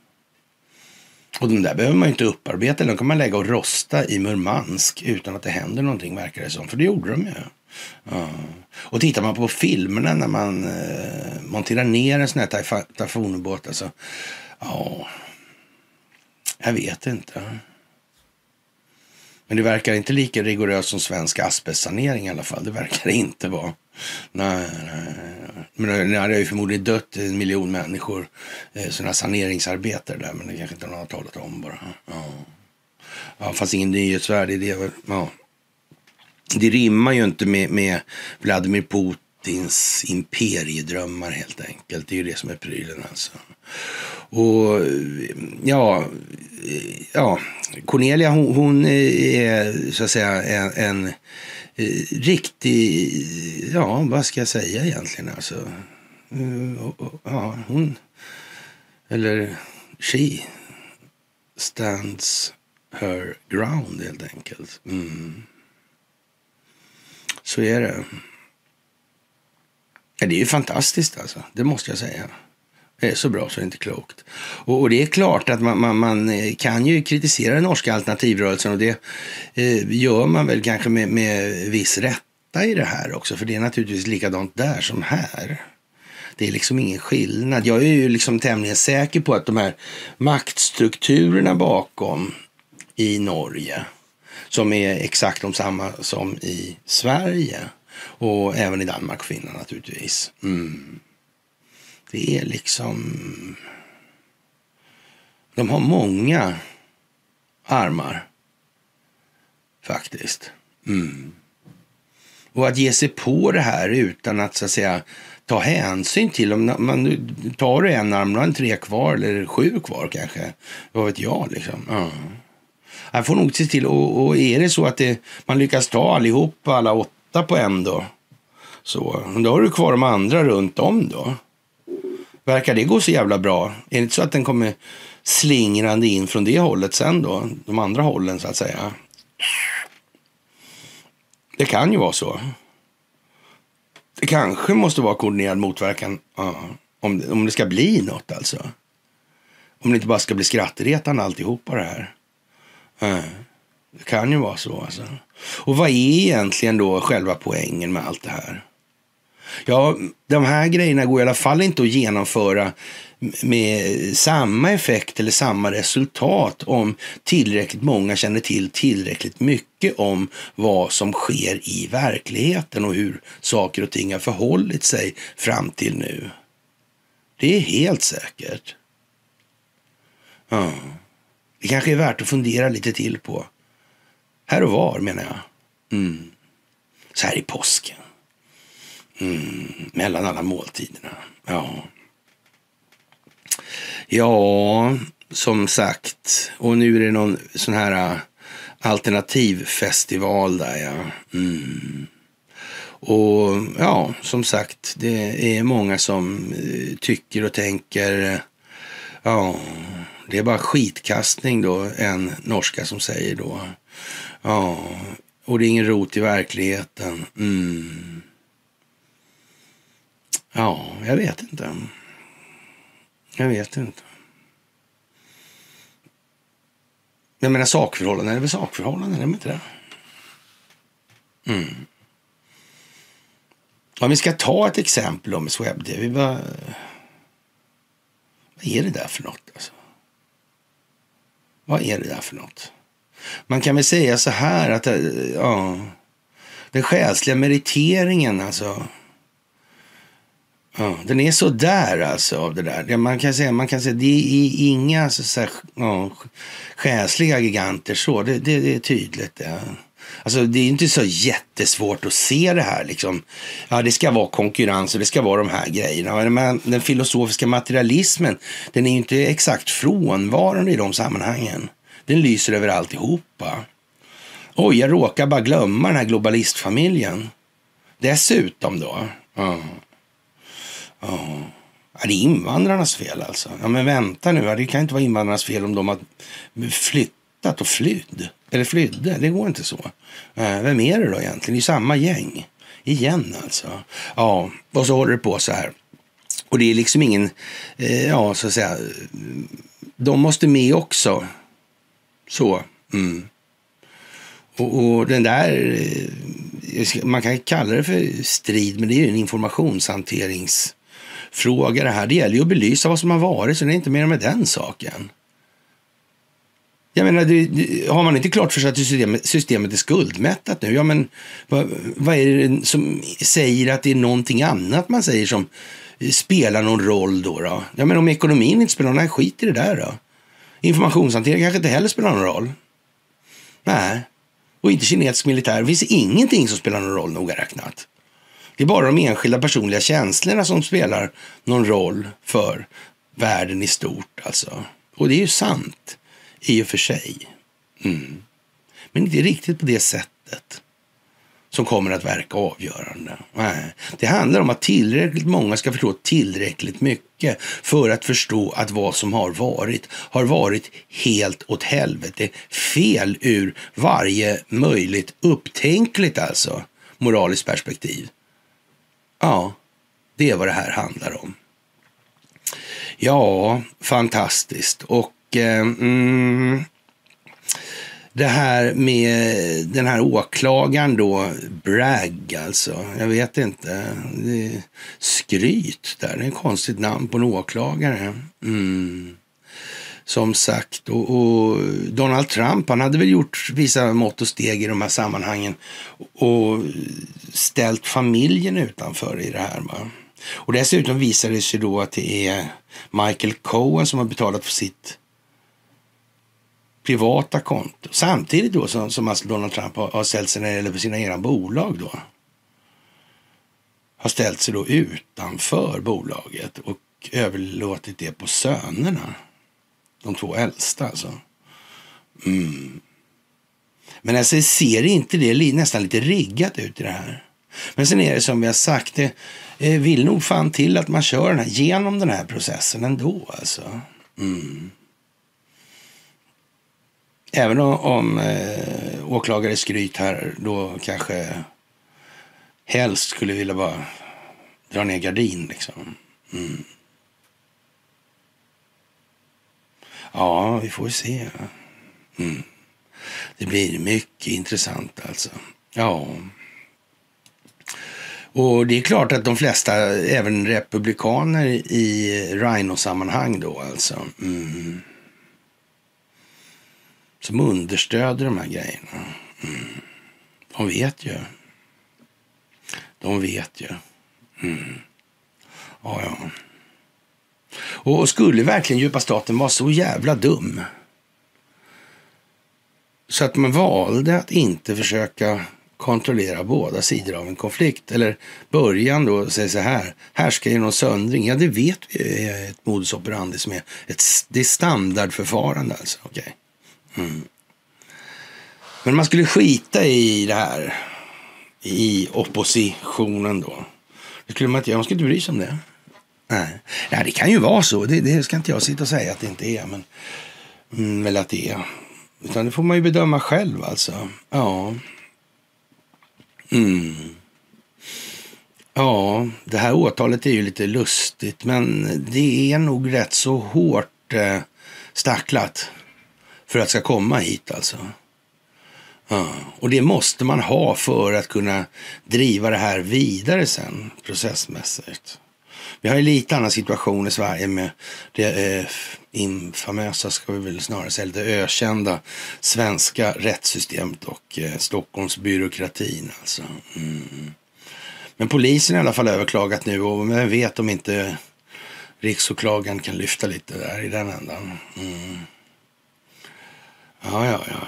Och de där behöver man ju inte upparbeta, de kan man lägga och rosta i Murmansk utan att det händer någonting verkar det som. För det gjorde de ju. Ja. Och tittar man på filmerna när man eh, monterar ner en sån här tafonbåt, alltså. Ja, jag vet inte. Men det verkar inte lika rigoröst som svensk asbestsanering i alla fall. Det verkar det inte vara. Nej, nej. Men det hade ju förmodligen dött en miljon människor. Eh, Sådana saneringsarbetare där, men det kanske inte någon har talat om bara. Ja. Ja, fanns ingen nyhetsvärde i det. Ja. Det rimmar ju inte med, med Vladimir Putins imperiedrömmar helt enkelt. Det är ju det som är prylen alltså. Och eh, ja, eh, ja Cornelia hon, hon eh, är så att säga en, en eh, riktig, ja vad ska jag säga egentligen alltså. Eh, ja, hon, eller she stands her ground helt enkelt. Mm. Så är det. Ja, det är ju fantastiskt alltså, det måste jag säga. Det är så bra så det är inte klokt. Och, och det är klart att man, man, man, eh, kan ju kritisera den norska alternativrörelsen och det eh, gör man väl kanske med, med viss rätta i det här också. För det är naturligtvis likadant där som här. Det är liksom ingen skillnad. Jag är ju liksom tämligen säker på att de här maktstrukturerna bakom i Norge som är exakt de samma som i Sverige Och även i Danmark och Finland naturligtvis. Mm. Det är liksom... De har många armar. Faktiskt. Mm. Och att ge sig på det här utan att så att säga ta hänsyn till om man tar du en arm, då har en tre kvar eller sju kvar kanske. Vad vet jag liksom. Mm. Jag får nog se till och, och är det så att det, man lyckas ta allihop, alla åtta på en då. Så då har du kvar de andra runt om då. Verkar det gå så jävla bra? Är det inte så att den kommer slingrande in från det hållet sen då? De andra hållen så att säga. Det kan ju vara så. Det kanske måste vara koordinerad motverkan ja, om, det, om det ska bli något alltså. Om det inte bara ska bli skrattretande alltihopa det här. Ja, det kan ju vara så alltså. Och vad är egentligen då själva poängen med allt det här? Ja, de här grejerna går i alla fall inte att genomföra med samma effekt eller samma resultat om tillräckligt många känner till tillräckligt mycket om vad som sker i verkligheten och hur saker och ting har förhållit sig fram till nu. Det är helt säkert. Ja. Det kanske är värt att fundera lite till på. Här och var menar jag. Mm. Så här i påsken. Mm. Mellan alla måltiderna. Ja. Ja, som sagt. Och nu är det någon sån här äh, alternativfestival där ja. Mm. Och ja, som sagt, det är många som äh, tycker och tänker, äh, ja, det är bara skitkastning då, en norska som säger då. Ja, och det är ingen rot i verkligheten. Mm. Ja, jag vet inte. Jag vet inte. Jag menar sakförhållanden är väl sakförhållanden, är det inte det? Mm. Om vi ska ta ett exempel om Sweb, bara... Vad är det där för något? Alltså? Vad är det där för något? Man kan väl säga så här att eh, ja, den själsliga meriteringen, alltså Ja, den är så där alltså av det där. Ja, Man kan säga, man kan säga det är inga så, så, här, ja, själsliga giganter så. Det, det, det är tydligt. Ja. Alltså det är inte så jättesvårt att se det här liksom. Ja, det ska vara konkurrens och det ska vara de här grejerna. Men den filosofiska materialismen, den är ju inte exakt frånvarande i de sammanhangen. Den lyser över alltihopa. Oj, jag råkar bara glömma den här globalistfamiljen. Dessutom då. Ja. Ja. det är invandrarnas fel alltså. Ja, men vänta nu, det kan inte vara invandrarnas fel om de har flyttat och flydd. Eller flydde, det går inte så. Eh, vem är det då egentligen? Det är samma gäng. Igen alltså. Ja, och så håller det på så här. Och det är liksom ingen, eh, ja så att säga, de måste med också. Så. Mm. Och, och, den där, eh, man kan kalla det för strid, men det är ju en informationshanterings fråga det här. Det gäller ju att belysa vad som har varit, så det är inte mer med den saken. Jag menar, det, det, har man inte klart för sig att systemet, systemet är skuldmättat nu, ja men vad, vad är det som säger att det är någonting annat man säger som spelar någon roll då? då? Ja men om ekonomin inte spelar någon roll, skit i det där då. Informationshantering kanske inte heller spelar någon roll. Nej, och inte kinesisk militär. Det finns ingenting som spelar någon roll noga räknat. Det är bara de enskilda personliga känslorna som spelar någon roll för världen i stort. Alltså. Och det är ju sant i och för sig. Mm. Men inte riktigt på det sättet som kommer att verka avgörande. Nej. Det handlar om att tillräckligt många ska förstå tillräckligt mycket för att förstå att vad som har varit har varit helt åt helvete fel ur varje möjligt upptänkligt alltså moraliskt perspektiv. Ja, det är vad det här handlar om. Ja, fantastiskt. Och eh, mm, det här med den här åklagaren då, Bragg alltså. Jag vet inte. Det är skryt där. Det är ett konstigt namn på en åklagare. Mm. Som sagt, och, och, Donald Trump han hade väl gjort vissa mått och steg i de här sammanhangen. Och ställt familjen utanför i det här. Va? Och dessutom visar det sig då att det är Michael Cohen som har betalat för sitt privata konto. Samtidigt då som, som alltså Donald Trump har, har ställt sig när det gäller sina egna bolag då. Har ställt sig då utanför bolaget och överlåtit det på sönerna. De två äldsta alltså. Mm. Men alltså ser inte det nästan lite riggat ut i det här? Men sen är det som vi har sagt, det eh, vill nog fan till att man kör den här, genom den här processen ändå alltså. Mm. Även om, om eh, åklagare skryt här då kanske helst skulle vilja bara dra ner gardin liksom. Mm. Ja, vi får se. Mm. Det blir mycket intressant alltså. Ja. Och det är klart att de flesta, även republikaner i Rhino-sammanhang då alltså. Mm som understöder de här grejerna. Mm. De vet ju. De vet ju. Mm. Ja, ja. Och skulle verkligen djupa staten vara så jävla dum så att man valde att inte försöka kontrollera båda sidor av en konflikt. Eller början då säga så här, här ska söndring. Ja, det vet vi är eh, ett modus operandi som är ett det är standardförfarande alltså. Okay. Mm. Men man skulle skita i det här i oppositionen då. Det skulle man inte göra. Man skulle inte bry sig om det. Nej. Ja, det kan ju vara så. Det, det ska inte jag sitta och säga att det inte är. Men, mm, eller att det är. Utan det får man ju bedöma själv alltså. Ja. Mm. Ja, det här åtalet är ju lite lustigt. Men det är nog rätt så hårt eh, stacklat för att ska komma hit alltså. Ja, och det måste man ha för att kunna driva det här vidare sen processmässigt. Vi har ju lite annan situation i Sverige med det eh, infamösa, ska vi väl snarare säga, lite ökända svenska rättssystemet och eh, Stockholmsbyråkratin alltså. Mm. Men polisen har i alla fall överklagat nu och vem vet om inte riksåklagaren kan lyfta lite där i den ändan. Mm. Ja, ja, ja.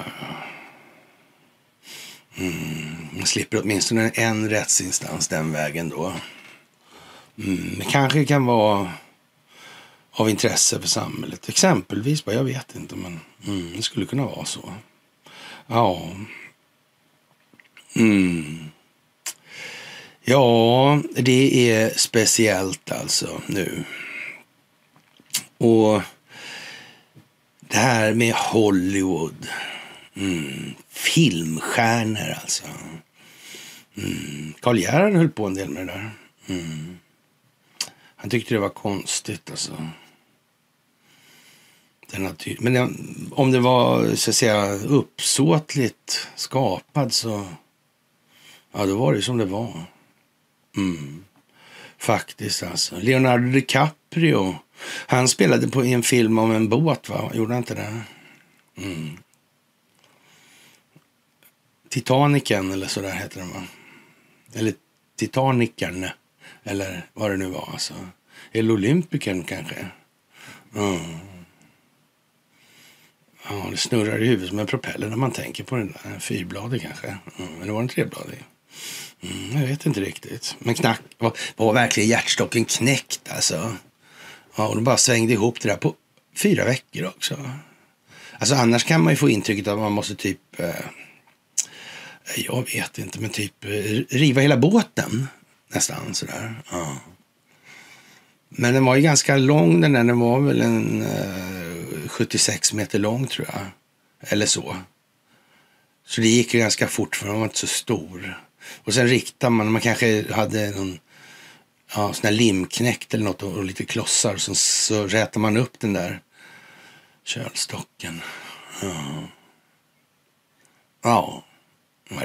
Mm. Man slipper åtminstone en rättsinstans den vägen då. Mm. Det kanske kan vara av intresse för samhället. Exempelvis, jag vet inte, men mm, det skulle kunna vara så. Ja. Mm. Ja, det är speciellt alltså nu. Och det här med Hollywood. Mm. Filmstjärnor alltså. Mm. Karl Gerhard höll på en del med det där. Mm. Han tyckte det var konstigt alltså. Men om det var så att säga uppsåtligt skapad så ja, då var det som det var. Mm. Faktiskt alltså. Leonardo DiCaprio han spelade på, i en film om en båt, va? Gjorde han inte det? Mm. Titaniken eller så där heter den, va? Eller Titanicern, eller vad det nu var. Alltså. Eller Olympikern kanske. Mm. Ja, det snurrar i huvudet som en propeller när man tänker på den där. Fyrbladig kanske. Mm. Eller var den trebladig? Mm, jag vet inte riktigt. Men knack, var, var verkligen hjärtstocken knäckt alltså? Ja, och de bara svängde ihop det där på fyra veckor också. Alltså annars kan man ju få intrycket att man måste typ, eh, jag vet inte, men typ eh, riva hela båten nästan sådär. Ja. Men den var ju ganska lång den där, den var väl en eh, 76 meter lång tror jag. Eller så. Så det gick ju ganska fort för den var inte så stor. Och sen riktade man, man kanske hade någon ja, sån här limknäckt eller något och, lite klossar. Så, så rätar man upp den där kölstocken. Ja. Ja,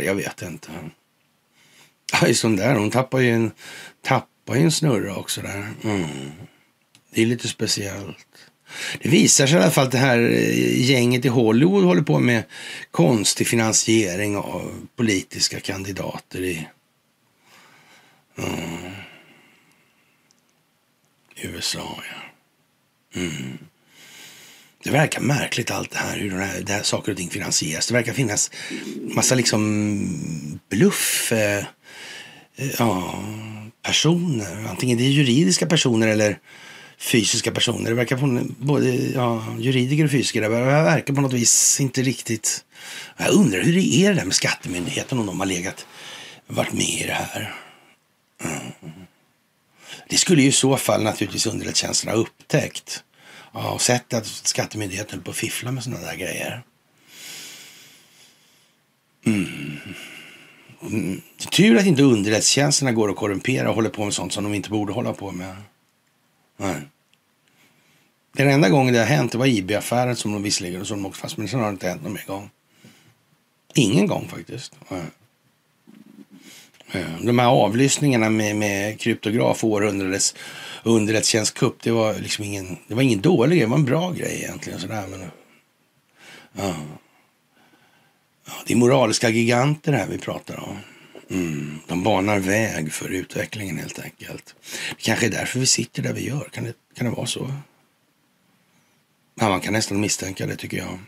jag vet inte. Ja, där. Hon tappar ju en, tappar ju en snurra också där. Mm. Det är lite speciellt. Det visar sig i alla fall att det här eh, gänget i Hollywood håller på med konstig finansiering av politiska kandidater i Mm. USA, ja. Mm. Det verkar märkligt allt det här, hur det här, det här saker och ting finansieras. Det verkar finnas massa liksom bluff, eh, ja, personer. Antingen det är juridiska personer eller fysiska personer. Det verkar på både ja, juridiker och fysiker. Det verkar på något vis inte riktigt... Jag undrar hur det är det där med skattemyndigheten om de har legat, varit med i det här. Mm. Det skulle ju i så fall naturligtvis underrättelsetjänsten ha upptäckt. Ja, och sett att skattemyndigheten höll på att fiffla med sådana där grejer. Mm. Tur att inte underrättelsetjänsterna går att korrumpera och håller på med sånt som de inte borde hålla på med. Nej. Den enda gången det har hänt det var IB-affären som de visserligen som de åkte fast men sen har det inte hänt någon mer gång. Ingen gång faktiskt. Nej. Eh, de här avlyssningarna med, med kryptograf och århundradets underrättelsetjänstkupp, det var liksom ingen, det var ingen dålig grej, det var en bra grej egentligen. Sådär, men, ja. Det är moraliska giganter här vi pratar om. Mm, de banar väg för utvecklingen helt enkelt. Det kanske är därför vi sitter där vi gör. Kan det, kan det vara så? Ja, man kan nästan misstänka det tycker jag.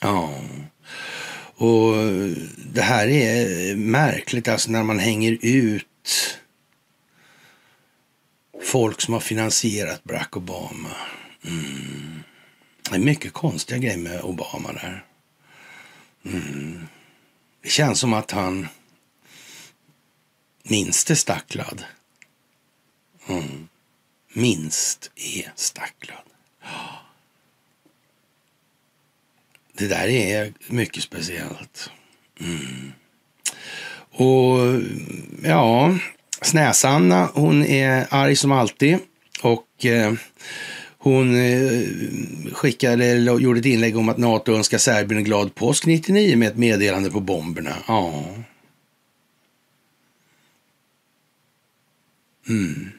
Ja. Och det här är märkligt alltså när man hänger ut folk som har finansierat Barack Obama. Mm. Det är mycket konstiga grejer med Obama där. Mm. Det känns som att han minst är stacklad. Mm. Minst är stacklad. Det där är mycket speciellt. Mm. Och ja, Snäsanna hon är arg som alltid. Och eh, hon eh, skickade, eller gjorde ett inlägg om att Nato önskar Serbien en glad påsk 99 med ett meddelande på bomberna. Ja. Mm.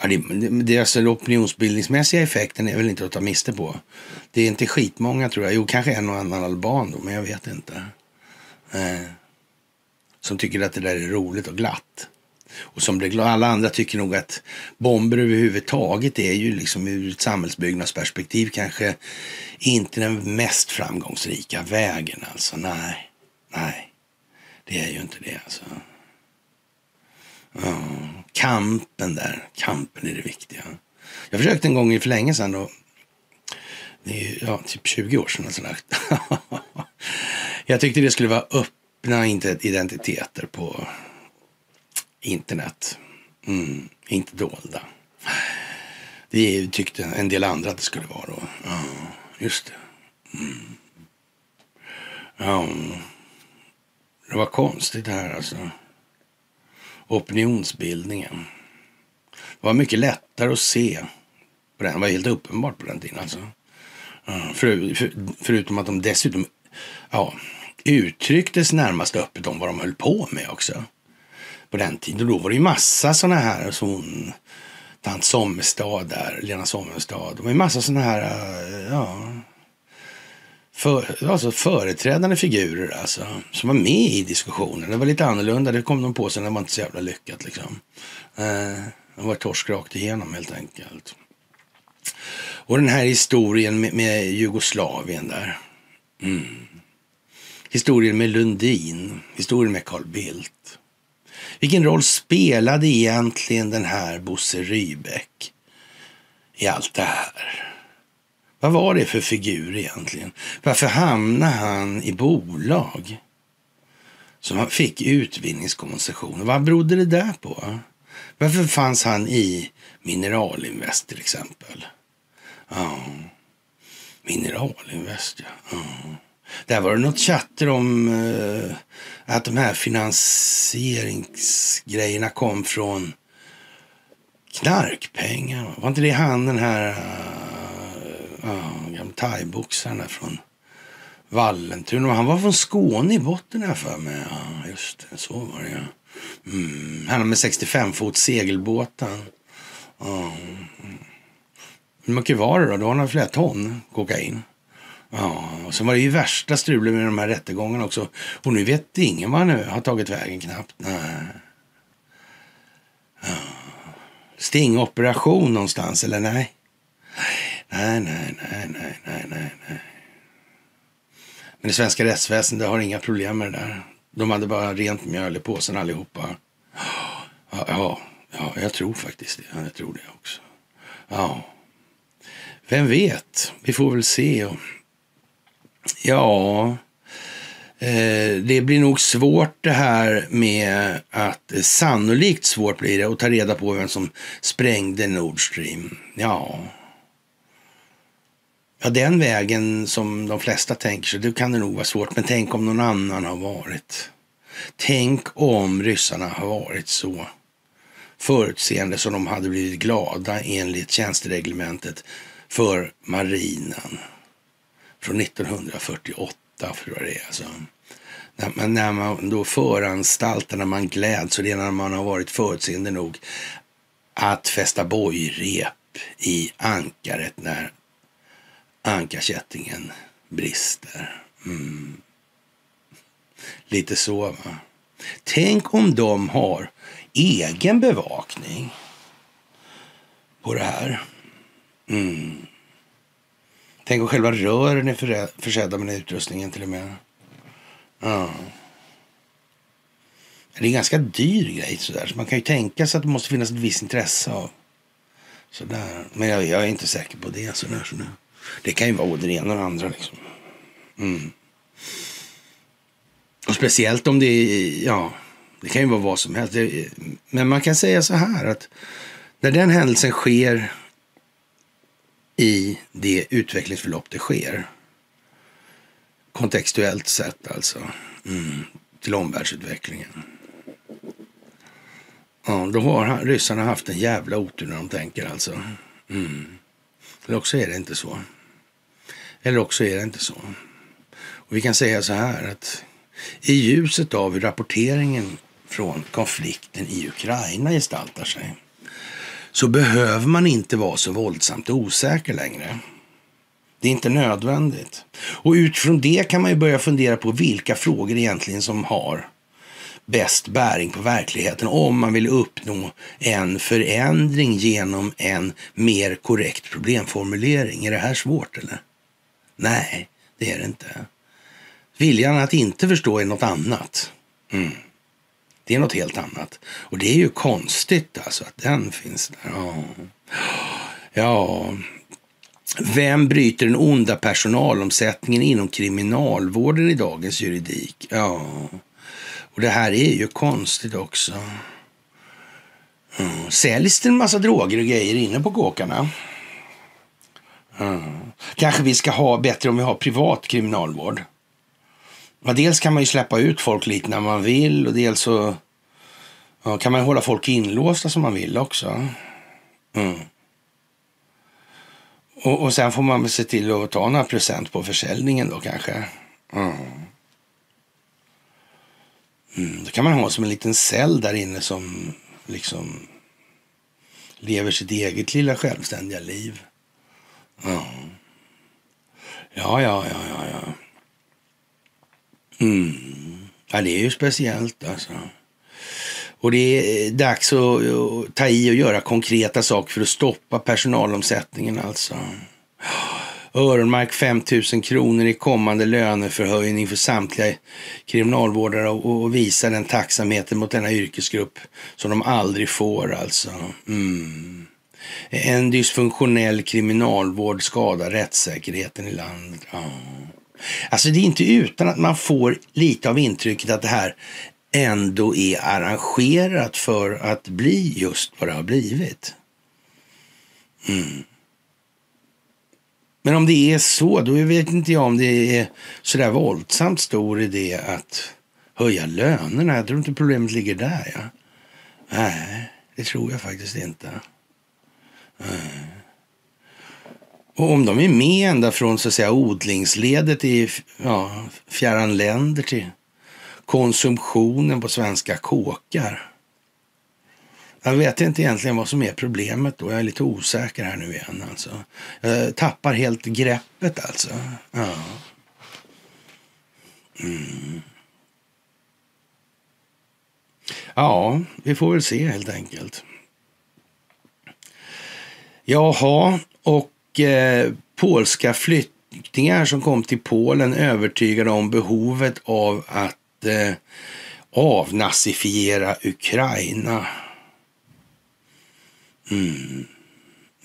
Ja, det, det, det, alltså, den opinionsbildningsmässiga effekten är väl inte att ta miste på. Det är inte skitmånga tror jag. Jo, kanske en och annan alban då, men jag vet inte. Eh, som tycker att det där är roligt och glatt. Och som det. Alla andra tycker nog att bomber överhuvudtaget är ju liksom ur ett samhällsbyggnadsperspektiv kanske inte den mest framgångsrika vägen. Alltså nej, nej, det är ju inte det alltså. Ja, kampen där, kampen är det viktiga. Jag försökte en gång för länge sedan då. Det är ja, typ 20 år sedan. Sådär. jag tyckte det skulle vara öppna identiteter på internet. Mm, inte dolda. Det tyckte en del andra att det skulle vara då. Ja, just det. Mm. Ja, det var konstigt det här alltså. Opinionsbildningen. Det var mycket lättare att se på den. Det var helt uppenbart på den tiden alltså. För, för, förutom att de dessutom ja, uttrycktes närmast öppet om vad de höll på med också på den tiden. Då var det ju massa sådana här som hon, tant Sommestad, där, Lena Sommestad. Det var ju massa sådana här, eh, ja, för, alltså företrädande figurer alltså, som var med i diskussionen. Det var lite annorlunda, det kom de på sig när det var inte så jävla lyckat liksom. Eh, det var torsk rakt igenom helt enkelt. Och den här historien med, med Jugoslavien där. Mm. Historien med Lundin, historien med Carl Bildt. Vilken roll spelade egentligen den här Bosse Rybeck i allt det här? Vad var det för figur egentligen? Varför hamnade han i bolag som fick utvinningskoncessioner? Vad berodde det där på? Varför fanns han i Mineralinvest till exempel? Ja, Mineralinvest ja. ja. Där var det något chatter om eh, att de här finansieringsgrejerna kom från knarkpengar. Var inte det han den här uh, uh, thaiboxaren från Vallentuna? Han var från Skåne i botten här för mig. Ja, just det. Så var det ja. Mm. Han med 65 fot segelbåten. Uh. Hur mycket var det då? Då har han flera ton kokain. Ja, och så var det ju värsta strulet med de här rättegångarna också. Och nu vet ingen vad nu har tagit vägen knappt. Nej. Ja. Stingoperation någonstans, eller nej? Nej, nej, nej, nej, nej, nej, nej. Men det svenska rättsväsendet har inga problem med det där. De hade bara rent mjöl i påsen allihopa. Ja, ja, ja, jag tror faktiskt det. Jag tror det också. Ja, vem vet? Vi får väl se. Ja, eh, det blir nog svårt det här med att eh, sannolikt svårt blir det att ta reda på vem som sprängde Nord Stream. Ja, Ja, den vägen som de flesta tänker sig, det kan det nog vara svårt. Men tänk om någon annan har varit. Tänk om ryssarna har varit så förutseende som de hade blivit glada enligt tjänstereglementet för marinen från 1948. tror vad det är, alltså. När man, när man då föranstaltar, när man gläds och det är när man har varit förutseende nog att fästa bojrep i ankaret när ankarkättingen brister. Mm. Lite så, va? Tänk om de har egen bevakning på det här. Mm. Tänk om själva rören är försedda med den utrustningen till och med. Ja. Det är en ganska dyr grej sådär. Så man kan ju tänka sig att det måste finnas ett visst intresse av sådär. Men jag, jag är inte säker på det. Sådär, sådär. Det kan ju vara både det ena och det andra. Liksom. Mm. Och speciellt om det är, ja, det kan ju vara vad som helst. Det, men man kan säga så här att när den händelsen sker i det utvecklingsförlopp det sker, kontextuellt sett alltså, mm, till omvärldsutvecklingen. Ja, då har ryssarna haft en jävla otur när de tänker alltså. Mm. Eller också är det inte så. Eller också är det inte så. Och vi kan säga så här att i ljuset av hur rapporteringen från konflikten i Ukraina gestaltar sig så behöver man inte vara så våldsamt osäker längre. Det är inte nödvändigt. Och utifrån det kan man ju börja fundera på vilka frågor egentligen som har bäst bäring på verkligheten om man vill uppnå en förändring genom en mer korrekt problemformulering. Är det här svårt eller? Nej, det är det inte. Viljan att inte förstå är något annat. Mm. Det är något helt annat. Och det är ju konstigt alltså att den finns där. Ja. ja. Vem bryter den onda personalomsättningen inom kriminalvården i dagens juridik? Ja. Och det här är ju konstigt också. Mm. Säljs det en massa droger och grejer inne på kåkarna? Mm. Kanske vi ska ha bättre om vi har privat kriminalvård. Ja, dels kan man ju släppa ut folk lite när man vill och dels så ja, kan man hålla folk inlåsta som man vill också. Mm. Och, och sen får man väl se till att ta några procent på försäljningen då kanske. Mm. Mm, då kan man ha som en liten cell där inne som liksom lever sitt eget lilla självständiga liv. Mm. ja, ja, ja, ja. ja. Mm. Ja, det är ju speciellt alltså. Och det är eh, dags att, att ta i och göra konkreta saker för att stoppa personalomsättningen alltså. Öronmark 5 000 kronor i kommande löneförhöjning för samtliga kriminalvårdare och, och visa den tacksamheten mot denna yrkesgrupp som de aldrig får alltså. Mm. En dysfunktionell kriminalvård skadar rättssäkerheten i landet. Ja. Alltså det är inte utan att man får lite av intrycket att det här ändå är arrangerat för att bli just vad det har blivit. Mm. Men om det är så, då vet inte jag om det är sådär våldsamt stor idé att höja lönerna. Jag tror inte problemet ligger där. Ja. Nej, det tror jag faktiskt inte. Nej. Och om de är med ända från så att säga, odlingsledet i ja, fjärran länder till konsumtionen på svenska kåkar. Jag vet inte egentligen vad som är problemet då. Jag är lite osäker här nu igen alltså. Jag tappar helt greppet alltså. Ja. Mm. Ja, vi får väl se helt enkelt. Jaha, och eh, polska flyktingar som kom till Polen övertygade om behovet av att eh, avnazifiera Ukraina. Mm.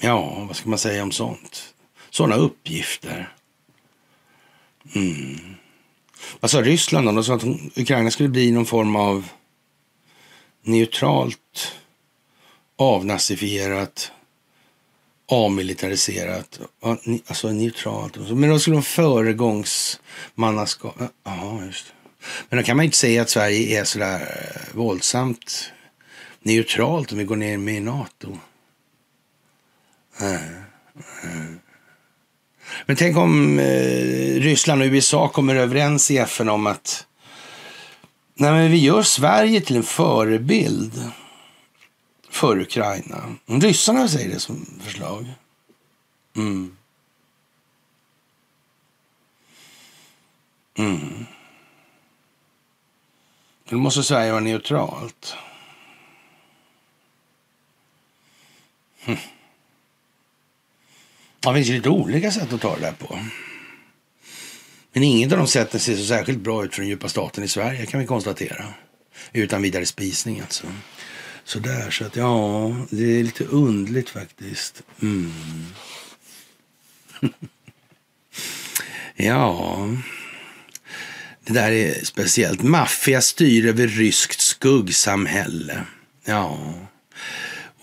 Ja, vad ska man säga om sånt? Sådana uppgifter. Mm. Vad sa Ryssland då? De sa att Ukraina skulle bli någon form av neutralt, avnazifierat, avmilitariserat, alltså neutralt. Men då skulle de föregångsmannaskap. Ja, just det. Men då kan man inte säga att Sverige är sådär eh, våldsamt neutralt om vi går ner med i NATO. Men tänk om eh, Ryssland och USA kommer överens i FN om att nej men vi gör Sverige till en förebild för Ukraina. Ryssarna säger det som förslag. Mm. Mm. Då måste Sverige vara neutralt. Hm. Det finns ju lite olika sätt att ta det där på. Men inget av de sätten ser så särskilt bra ut för den djupa staten i Sverige kan vi konstatera. Utan vidare spisning alltså. Sådär, så att ja, det är lite undligt faktiskt. Mm. ja, det där är speciellt. Maffia styr över ryskt skuggsamhälle. Ja.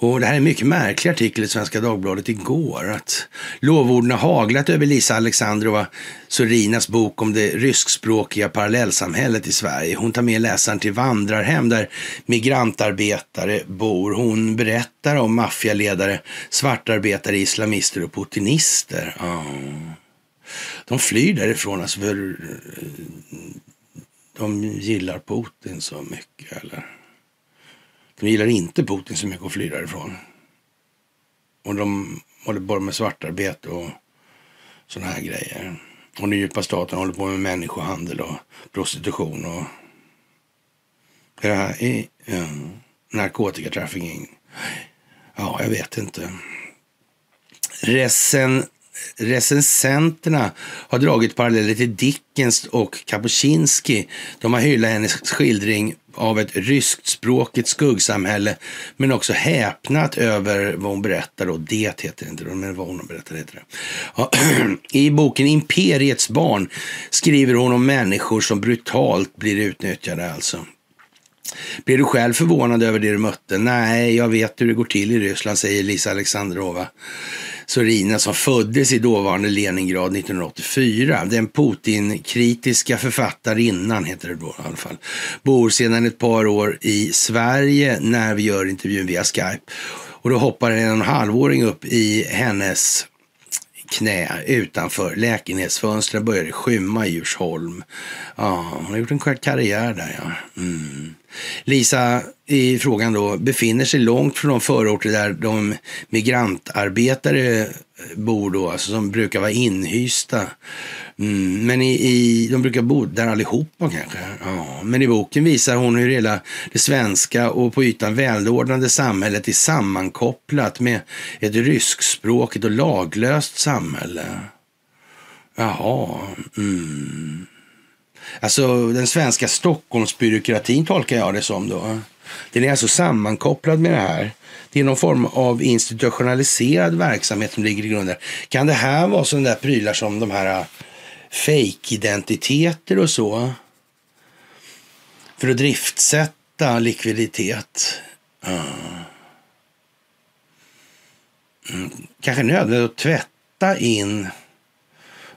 Och det här är en mycket märklig artikel i Svenska Dagbladet igår. Att lovorden har haglat över Lisa Alexandrova Sorinas bok om det ryskspråkiga parallellsamhället i Sverige. Hon tar med läsaren till vandrarhem där migrantarbetare bor. Hon berättar om maffialedare, svartarbetare, islamister och putinister. Oh. De flyr därifrån alltså för eh, de gillar Putin så mycket. eller? De gillar inte Putin så mycket och fly därifrån. Och de håller på med svartarbete och sådana här grejer. Och den djupa staten håller på med människohandel och prostitution och det här är ja, narkotikatrafficking. Ja, jag vet inte. Recen, recensenterna har dragit paralleller till Dickens och Kapuscinski. De har hyllat hennes skildring av ett ryskspråkigt skuggsamhälle, men också häpnat över vad hon berättar. Då. det heter det inte, men vad hon berättar heter det. Ja, I boken Imperiets barn skriver hon om människor som brutalt blir utnyttjade alltså. Blir du själv förvånad över det du mötte? Nej, jag vet hur det går till i Ryssland, säger Lisa Alexandrova. Sorina som föddes i dåvarande Leningrad 1984. Den Putin-kritiska författarinnan, heter det då i alla fall, bor sedan ett par år i Sverige när vi gör intervjun via Skype. Och då hoppar en halvåring upp i hennes knä utanför lägenhetsfönstren började skymma i Djursholm. Ja, hon har gjort en karriär där ja. Mm. Lisa i frågan då befinner sig långt från de förorter där de migrantarbetare bor då, alltså som brukar vara inhysta. Mm, men i, i, de brukar bo där allihopa kanske. Ja, men i boken visar hon hur hela det svenska och på ytan välordnade samhället är sammankopplat med ett ryskspråkigt och laglöst samhälle. Jaha. Mm. Alltså den svenska Stockholmsbyråkratin tolkar jag det som då. Den är alltså sammankopplad med det här. Det är någon form av institutionaliserad verksamhet som ligger i grunden. Kan det här vara sådana där prylar som de här äh, fake-identiteter och så? För att driftsätta likviditet. Mm. Kanske nödvändigt att tvätta in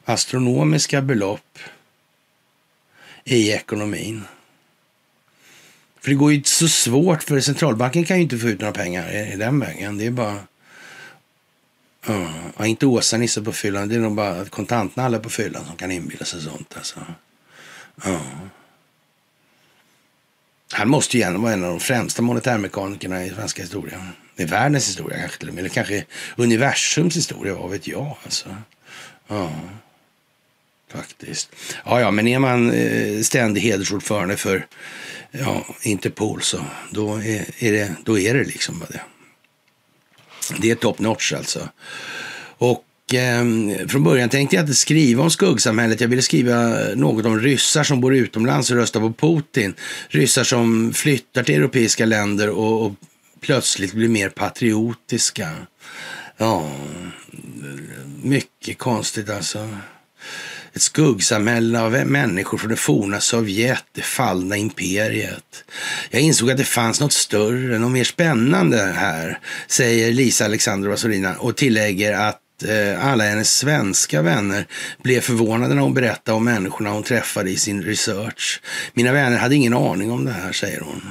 astronomiska belopp i ekonomin. För det går ju inte så svårt, för centralbanken kan ju inte få ut några pengar i, den vägen. Det är bara... Uh, inte Åsa-Nisse på fyllan, det är nog bara kontantnalle på fyllan som kan inbilla sig sånt. Alltså. Uh. Han måste ju vara en av de främsta monetärmekanikerna i svenska historien. I världens historia kanske till och med. Eller kanske universums historia, vad vet jag. Alltså. Ja, faktiskt. Ja, ja, men är man eh, ständig hedersordförande för ja, Interpol så då är, är, det, då är det liksom vad det Det är top notch alltså. Och ehm, från början tänkte jag inte skriva om skuggsamhället. Jag ville skriva något om ryssar som bor utomlands och röstar på Putin. Ryssar som flyttar till europeiska länder och, och plötsligt blir mer patriotiska. Ja, mycket konstigt alltså. Ett skuggsamhälle av människor från det forna Sovjet, det fallna imperiet. Jag insåg att det fanns något större, något mer spännande här, säger Lisa Alexandrova Solina och tillägger att eh, alla hennes svenska vänner blev förvånade när hon berättade om människorna hon träffade i sin research. Mina vänner hade ingen aning om det här, säger hon.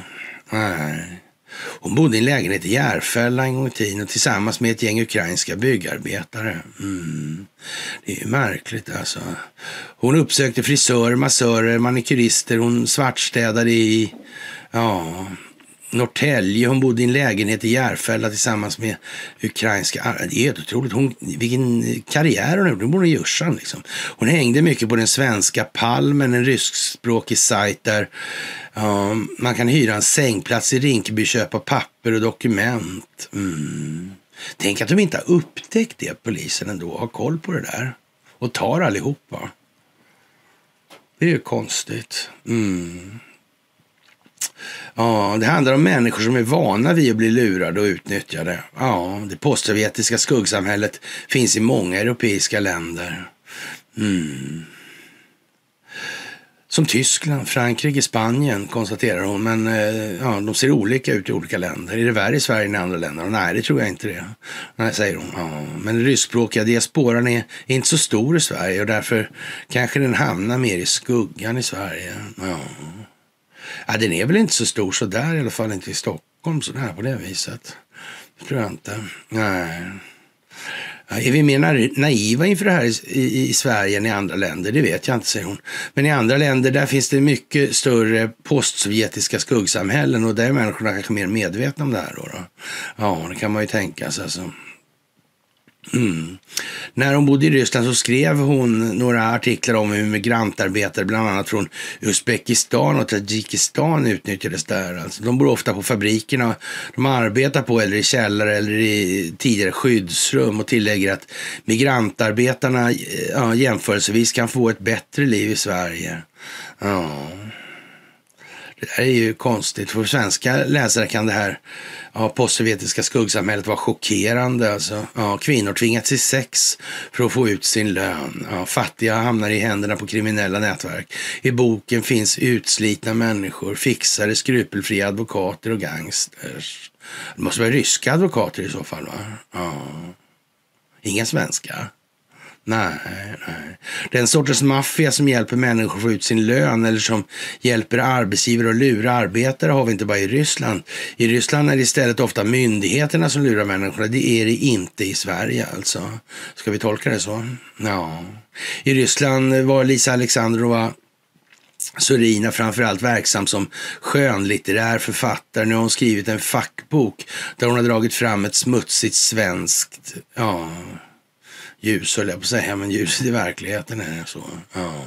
Nej. Hon bodde i en lägenhet i Järfälla en gång i tiden tillsammans med ett gäng ukrainska byggarbetare. Mm. Det är ju märkligt alltså. Hon uppsökte frisörer, massörer, manikyrister. Hon svartstädade i ja, Norrtälje. Hon bodde i en lägenhet i Järfälla tillsammans med ukrainska... Det är helt otroligt. Hon, vilken karriär hon gjorde. Hon i Djursan liksom. Hon hängde mycket på den svenska Palmen, en ryskspråkig sajt där um, man kan hyra en sängplats i Rinkeby, köpa papper och dokument. Mm. Tänk att de inte har upptäckt det, polisen ändå. Har koll på det där. Och tar allihopa. Det är ju konstigt. Mm. Ja, det handlar om människor som är vana vid att bli lurade och utnyttjade. Ja, det postsovjetiska skuggsamhället finns i många europeiska länder. Mm. Som Tyskland, Frankrike, Spanien konstaterar hon. Men eh, ja, de ser olika ut i olika länder. Är det värre i Sverige än i andra länder? Nej, det tror jag inte det. Nej, säger hon. Ja, men den ryskspråkiga diasporan är, är inte så stor i Sverige och därför kanske den hamnar mer i skuggan i Sverige. Ja. Ja, den är väl inte så stor så där i alla fall inte i Stockholm så där på det viset. Det tror jag inte. Nej. Är vi mer naiva inför det här i, i, Sverige än i andra länder? Det vet jag inte, säger hon. Men i andra länder där finns det mycket större postsovjetiska skuggsamhällen och där är människorna kanske mer medvetna om det här. Då, då. Ja, det kan man ju tänka sig. Alltså. Mm. När hon bodde i Ryssland så skrev hon några artiklar om hur migrantarbetare, bland annat från Uzbekistan och Tadzjikistan utnyttjades där. Alltså, de bor ofta på fabrikerna. De arbetar på eller i källare eller i tidigare skyddsrum och tillägger att migrantarbetarna eh, ja, jämförelsevis kan få ett bättre liv i Sverige. Ja. Det där är ju konstigt. För svenska läsare kan det här ja, postsovjetiska skuggsamhället vara chockerande. Alltså. Ja, kvinnor tvingas till sex för att få ut sin lön. Ja, fattiga hamnar i händerna på kriminella nätverk. I boken finns utslitna människor, fixare, skrupelfria advokater och gangsters. Det måste vara ryska advokater i så fall, va? Ja. Inga svenska. Nej, nej. Den sortens maffia som hjälper människor att få ut sin lön eller som hjälper arbetsgivare att lura arbetare har vi inte bara i Ryssland. I Ryssland är det istället ofta myndigheterna som lurar människorna. Det är det inte i Sverige alltså. Ska vi tolka det så? Ja. I Ryssland var Lisa Alexandrova Sorina framförallt verksam som skönlitterär författare. Nu har hon skrivit en fackbok där hon har dragit fram ett smutsigt svenskt, ja, ljus, höll jag på att säga, men ljuset i verkligheten är så. Ja.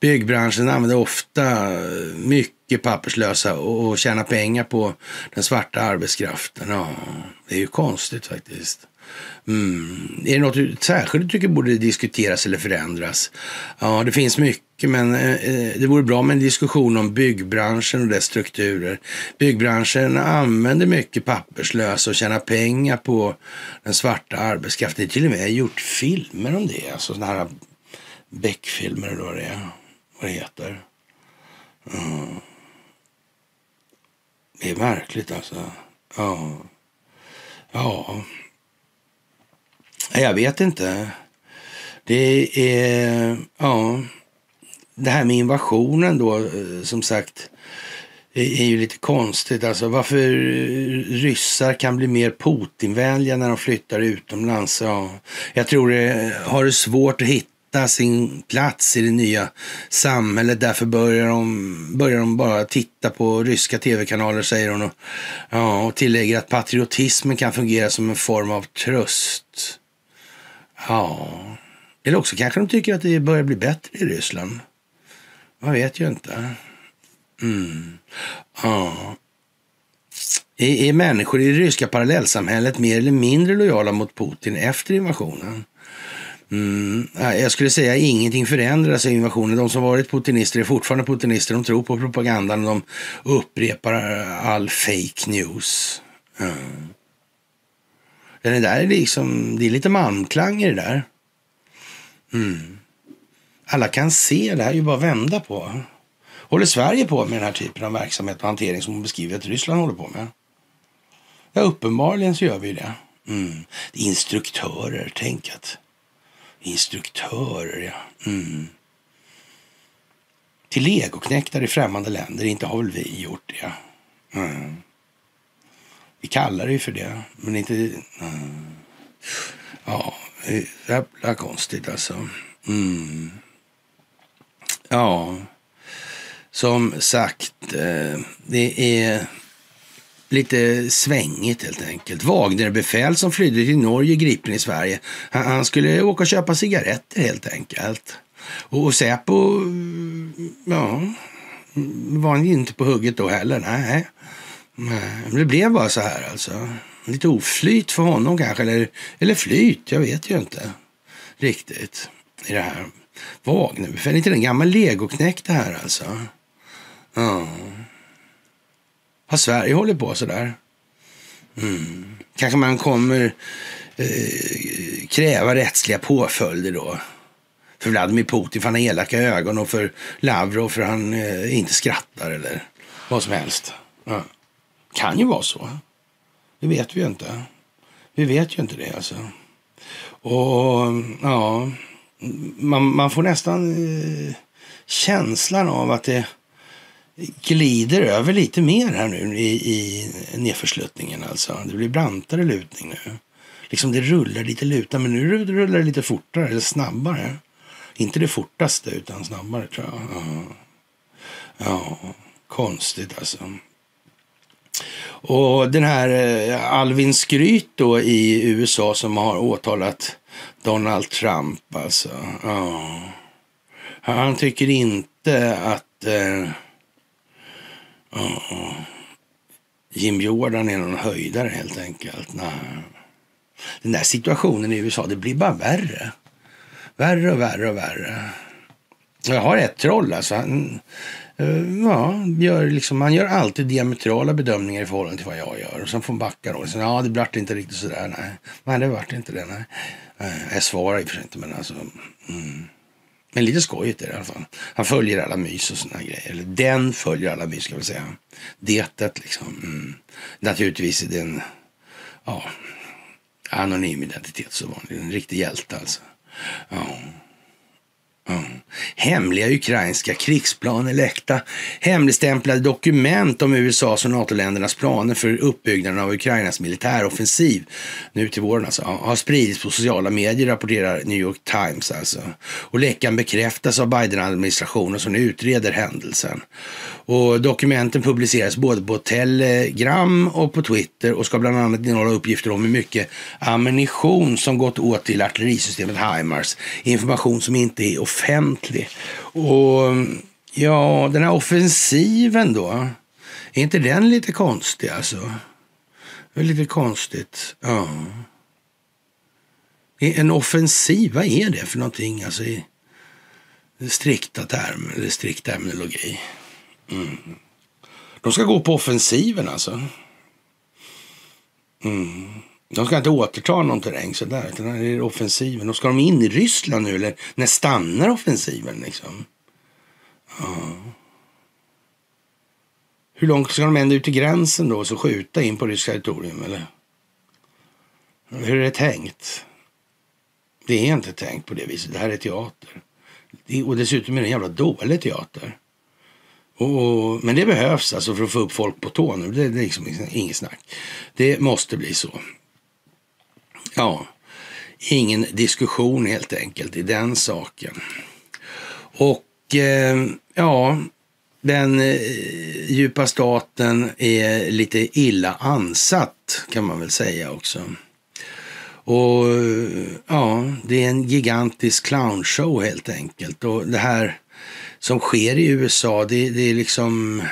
Byggbranschen använder ofta mycket papperslösa och tjänar pengar på den svarta arbetskraften. Ja, det är ju konstigt faktiskt. Mm. Är det något särskilt du tycker borde diskuteras eller förändras? Ja, det finns mycket, men eh, eh, det vore bra med en diskussion om byggbranschen och dess strukturer. Byggbranschen använder mycket papperslösa och tjänar pengar på den svarta arbetskraften. Det är till och med gjort filmer om det, alltså sådana här Beck-filmer eller vad det är, vad det heter. Mm. Det är märkligt alltså. Ja. Ja. Jag vet inte. Det är, ja, det här med invasionen då, eh, som sagt, är ju lite konstigt. Alltså varför ryssar kan bli mer Putinvänliga när de flyttar utomlands. Ja, jag tror det har det svårt att hitta hitta sin plats i det nya samhället. Därför börjar de, börjar de bara titta på ryska tv-kanaler, säger hon. Och, ja, och tillägger att patriotismen kan fungera som en form av tröst. Ja, eller också kanske de tycker att det börjar bli bättre i Ryssland. Man vet ju inte. Mm. Ja. Är, är människor i det ryska parallellsamhället mer eller mindre lojala mot Putin efter invasionen? Mm, jag skulle säga att ingenting förändras i invasionen. De som varit putinister är fortfarande putinister. De tror på propagandan och de upprepar all fake news. Mm. Det där är liksom, det är lite malmklang i det där. Mm. Alla kan se, det här är ju bara att vända på. Håller Sverige på med den här typen av verksamhet och hantering som hon beskriver att Ryssland håller på med? Ja, uppenbarligen så gör vi det. Mm. Instruktörer, tänk att Instruktörer, ja. Mm. Till legoknäktar i främmande länder, inte har väl vi gjort det? Mm. Vi kallar det ju för det, men inte... Ja, jävla konstigt alltså. Mm. Ja, som sagt, eh, det är lite svängigt helt enkelt. Wagnerbefäl som flydde till Norge gripen i Sverige. Han, skulle åka och köpa cigaretter helt enkelt. Och Säpo, ja, var han inte på hugget då heller. Nej. Nej. Det blev bara så här alltså. Lite oflyt för honom kanske, eller, eller flyt, jag vet ju inte riktigt i det här. Wagnerbefäl, inte en gammal legoknäck det här alltså. Ja. Har Sverige hållit på sådär? Mm. Kanske man kommer eh, kräva rättsliga påföljder då. För Vladimir Putin för han har elaka ögon och för Lavrov för han eh, inte skrattar eller vad som helst. Ja. Kan ju vara så. Det vet vi ju inte. Vi vet ju inte det alltså. Och ja, man, man får nästan eh, känslan av att det glider över lite mer här nu i, i nedförsluttningen alltså. Det blir brantare lutning nu. Liksom det rullar lite luta, men nu rullar det lite fortare eller snabbare. Inte det fortaste utan snabbare tror jag. Ja, ja konstigt alltså. Och den här eh, Alvin Skryt då i USA som har åtalat Donald Trump alltså. Oh. Han tycker inte att eh, oh. Jim Jordan är någon höjdare helt enkelt. Nej. Den där situationen i USA, det blir bara värre. Värre och värre och värre. Jag har ett troll alltså. Han, Eh, ja, gör liksom, man gör alltid diametrala bedömningar i förhållande till vad jag gör. Och sen får man backa då. Sen, ja, det vart inte riktigt sådär. Nej, nej det vart inte det. Nej. Eh, jag svarar i och för sig inte, men alltså. Mm. Men lite skojigt är det i alla fall. Han följer alla mys och såna grejer. Eller den följer alla mys ska vi säga. Detet liksom. Mm. Naturligtvis är det en ja, anonym identitet så vanligt. En riktig hjälte alltså. Ja. Mm. Hemliga ukrainska krigsplaner läckta. Hemligstämplade dokument om USAs och NATO-ländernas planer för uppbyggnaden av Ukrainas militäroffensiv nu till våren alltså, har spridits på sociala medier, rapporterar New York Times alltså. Och läckan bekräftas av Biden-administrationen som nu utreder händelsen. Och dokumenten publiceras både på Telegram och på Twitter och ska bland annat innehålla uppgifter om hur mycket ammunition som gått åt till artillerisystemet HIMARS. Information som inte är offentlig. Offentlig. Och ja, den här offensiven då. Är inte den lite konstig alltså? Det är lite konstigt. Ja. En offensiv, vad är det för någonting alltså i strikta termer eller strikt terminologi? Mm. De ska gå på offensiven alltså. Mm. De ska inte återta någon terräng sådär, utan det är offensiven. Och ska de in i Ryssland nu eller när stannar offensiven liksom? Ja. Hur långt ska de ända ut till gränsen då, så skjuta in på ryskt territorium eller? Hur är det tänkt? Det är inte tänkt på det viset. Det här är teater. Och dessutom är det en jävla dålig teater. Och, men det behövs alltså för att få upp folk på tå nu. Det, det är liksom inget snack. Det måste bli så. Ja, ingen diskussion helt enkelt i den saken. Och eh, ja, den eh, djupa staten är lite illa ansatt kan man väl säga också. Och eh, ja, det är en gigantisk clownshow helt enkelt. Och det här som sker i USA, det, det är liksom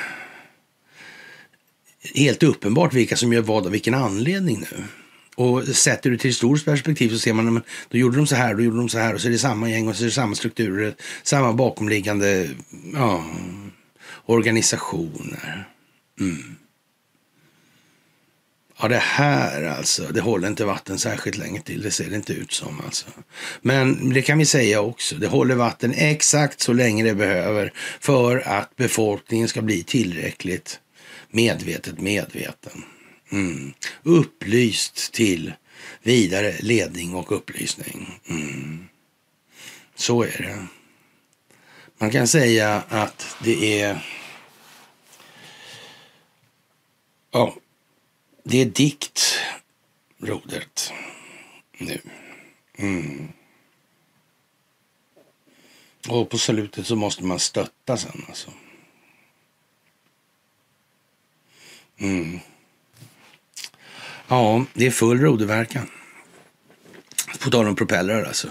helt uppenbart vilka som gör vad av vilken anledning nu. Och sätter du till historiskt perspektiv så ser man att då gjorde de så här, då gjorde de så här och så är det samma gäng och så är det samma strukturer, samma bakomliggande ja, organisationer. Mm. Ja, det här alltså, det håller inte vatten särskilt länge till. Det ser det inte ut som alltså. Men det kan vi säga också. Det håller vatten exakt så länge det behöver för att befolkningen ska bli tillräckligt medvetet medveten. Mm. Upplyst till vidare ledning och upplysning. Mm. Så är det. Man kan säga att det är... Ja, det är dikt, rodret, nu. Mm. Och på slutet så måste man stötta sen alltså. Mm. Ja, det är full roderverkan. På tal om propellrar alltså.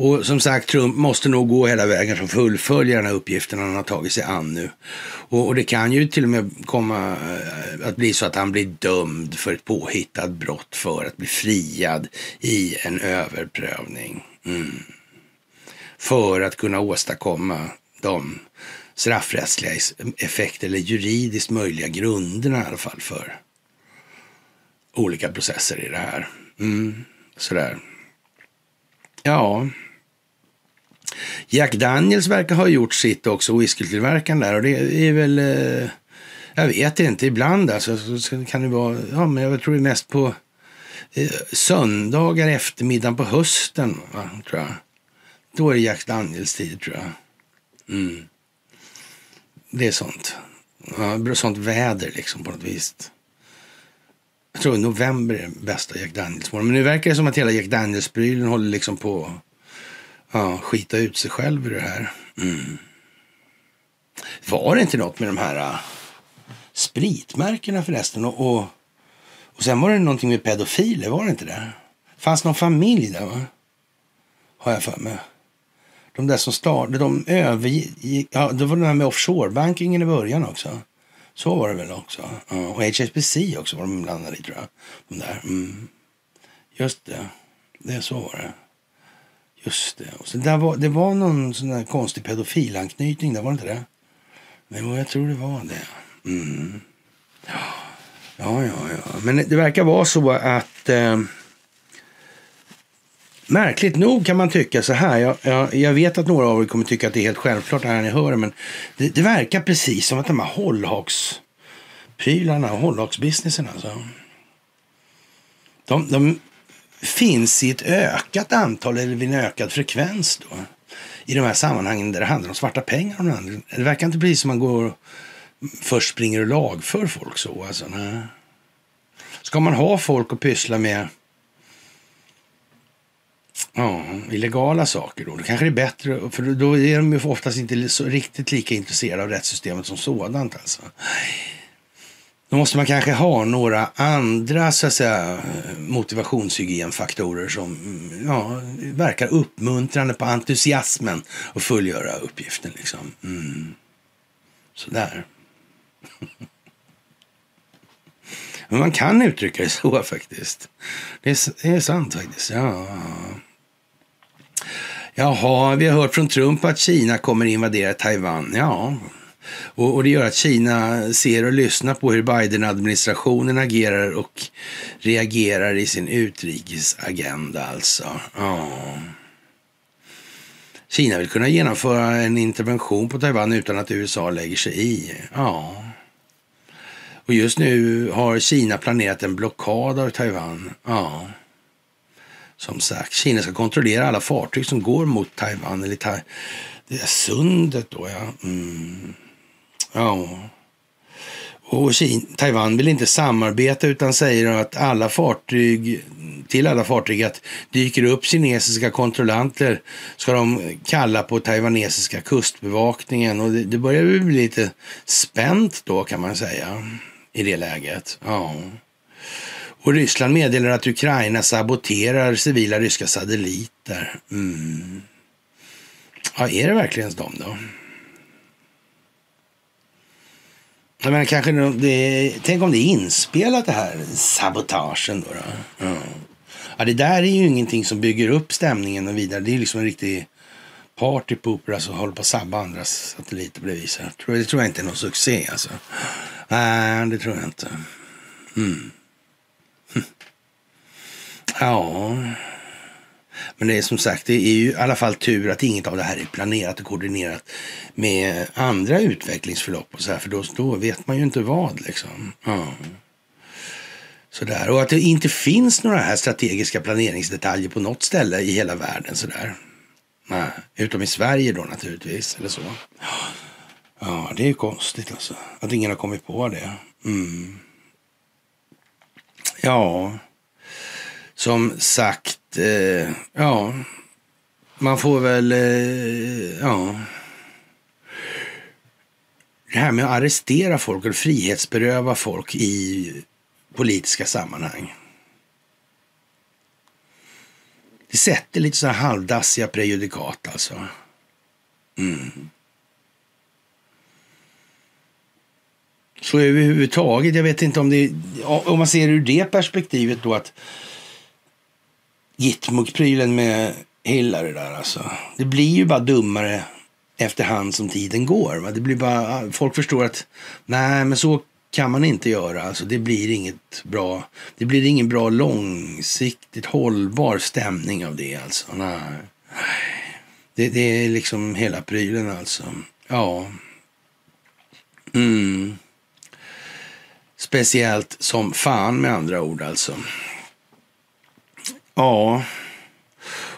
Och som sagt, Trump måste nog gå hela vägen för att fullfölja den här uppgiften han har tagit sig an nu. Och, och, det kan ju till och med komma eh, att bli så att han blir dömd för ett påhittat brott för att bli friad i en överprövning. Mm. För att kunna åstadkomma de straffrättsliga effekter, eller juridiskt möjliga grunderna i alla fall för olika processer i det här. Mm, sådär. Ja. Jack Daniels verkar ha gjort sitt också, whiskytillverkaren där. Och det är väl, eh, jag vet inte, ibland alltså, så kan det vara, ja men jag tror det är mest på eh, söndagar eftermiddagen på hösten, va, tror jag. Då är det Jack Daniels tid tror jag. Mm. Det är sånt. Ja, sånt väder liksom på något vis. Jag tror november är den bästa Jack Daniels Men nu verkar det som att hela Jack Daniels-prylen håller liksom på att ja, skita ut sig själv i det här. Mm. Var det inte något med de här uh, spritmärkena förresten? Och, och, och sen var det någonting med pedofiler, var det inte det? Fanns någon familj där va? Har jag för mig. De där som startade, de övergick, ja det var det här med offshore-bankingen i början också. Så var det väl också. Ja, och HSBC också var de blandade i tror jag. De där. Mm. Just det. Det är så var det. Just det. Och så där var, det var någon sån där konstig pedofilanknytning där, var det inte det? Men jag tror det var det. Mm. Ja, ja, ja. Men det verkar vara så att eh, Märkligt nog kan man tycka så här. Jag, jag, jag, vet att några av er kommer tycka att det är helt självklart när ni hör det. Men det, det verkar precis som att de här hållhaksprylarna och hållhaksbusinessen alltså. De, de finns i ett ökat antal eller vid en ökad frekvens då. I de här sammanhangen där det handlar om svarta pengar. Det verkar inte precis som man går först springer och lagför folk så. Alltså, nej. Ska man ha folk att pyssla med Ja, illegala saker då. Då kanske är bättre, för då är de ju oftast inte så riktigt lika intresserade av rättssystemet som sådant. Alltså. Då måste man kanske ha några andra så att säga, motivationshygienfaktorer som ja, verkar uppmuntrande på entusiasmen att fullgöra uppgiften. Liksom. Mm. Sådär. Men man kan uttrycka det så faktiskt. Det är, det är sant faktiskt. Ja. Jaha, vi har hört från Trump att Kina kommer invadera Taiwan. Ja, och, och det gör att Kina ser och lyssnar på hur Biden-administrationen agerar och reagerar i sin utrikesagenda alltså. Ja. Kina vill kunna genomföra en intervention på Taiwan utan att USA lägger sig i. Ja. Och just nu har Kina planerat en blockad av Taiwan. Ja. Som sagt, Kina ska kontrollera alla fartyg som går mot Taiwan. Eller ta det är sundet då, ja. Mm. Ja. Och Kina, Taiwan vill inte samarbeta utan säger att alla fartyg, till alla fartyg att dyker upp kinesiska kontrollanter ska de kalla på taiwanesiska kustbevakningen. Och det, det börjar bli lite spänt då kan man säga i det läget. Ja. Och Ryssland meddelar att Ukraina saboterar civila ryska satelliter. Mm. Ja, är det verkligen de då? Jag menar, kanske det, tänk om det är inspelat det här sabotagen då. då. Mm. ja. det där är ju ingenting som bygger upp stämningen och vidare. Det är liksom en riktig party partypooper alltså håller på att sabba andras satelliter på det viset. Det tror jag inte är någon succé alltså. Nej, det tror jag inte. Mm. Ja, men det är som sagt, det är ju i alla fall tur att inget av det här är planerat och koordinerat med andra utvecklingsförlopp och så här, för då, då vet man ju inte vad liksom. Ja. Sådär. Och att det inte finns några här strategiska planeringsdetaljer på något ställe i hela världen sådär. Nej, utom i Sverige då naturligtvis, eller så. Ja, det är ju konstigt alltså. Att ingen har kommit på det. Mm. Ja, som sagt, eh, ja, man får väl, eh, ja. Det här med att arrestera folk och frihetsberöva folk i politiska sammanhang. Det sätter lite sådana halvdassiga prejudikat alltså. Mm. Så överhuvudtaget, jag vet inte om det, om man ser ur det perspektivet då att Gitmuk-prylen med Hillary där alltså. Det blir ju bara dummare efterhand som tiden går. Va? Det blir bara, folk förstår att nej, men så kan man inte göra. Alltså, det blir inget bra. Det blir ingen bra långsiktigt hållbar stämning av det alltså. Nej. Det, det är liksom hela prylen alltså. Ja. Mm. Speciellt som fan med andra ord alltså. Ja.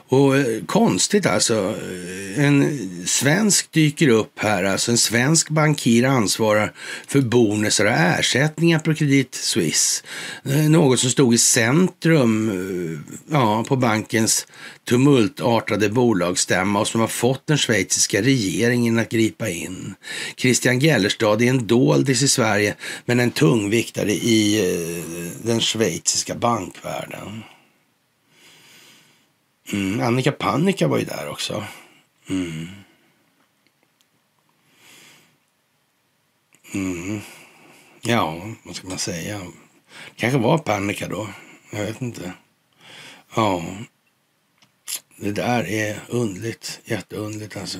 Och eh, konstigt alltså. Eh, en svensk dyker upp här. Alltså en svensk bankir ansvarar för bonusar och ersättningar på Credit Suisse. Eh, något som stod i centrum ja, på bankens tumultartade bolagsstämma och som har fått den schweiziska regeringen att gripa in. Christian Gellerstad är en doldis i Sverige men en tungviktare i den schweiziska bankvärlden. Mm, Annika Pannika var ju där också. Mm. Mm. Ja, vad ska man säga? Det kanske var Pannika då. Jag vet inte. Ja, det där är undligt. Jätteundligt alltså.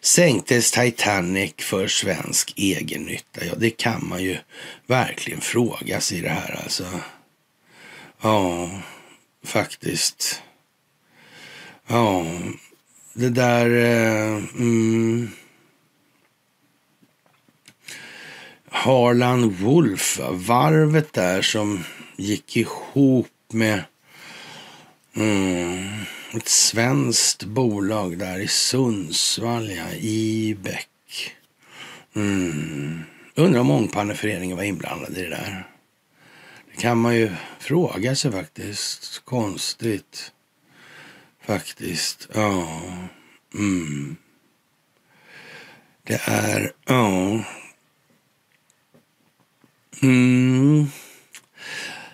Sänktes Titanic för svensk egennytta? Ja, det kan man ju verkligen fråga sig i det här alltså. Ja, faktiskt. Ja, det där... Eh, mm. Harlan Wolf, varvet där som gick ihop med mm, ett svenskt bolag där i Sundsvall, ja, Ibeck. Mm. Undrar om Ångpanneföreningen var inblandad i det där. Det kan man ju fråga sig faktiskt. Konstigt. Faktiskt. Ja. Mm. Det är... Ja. Mm.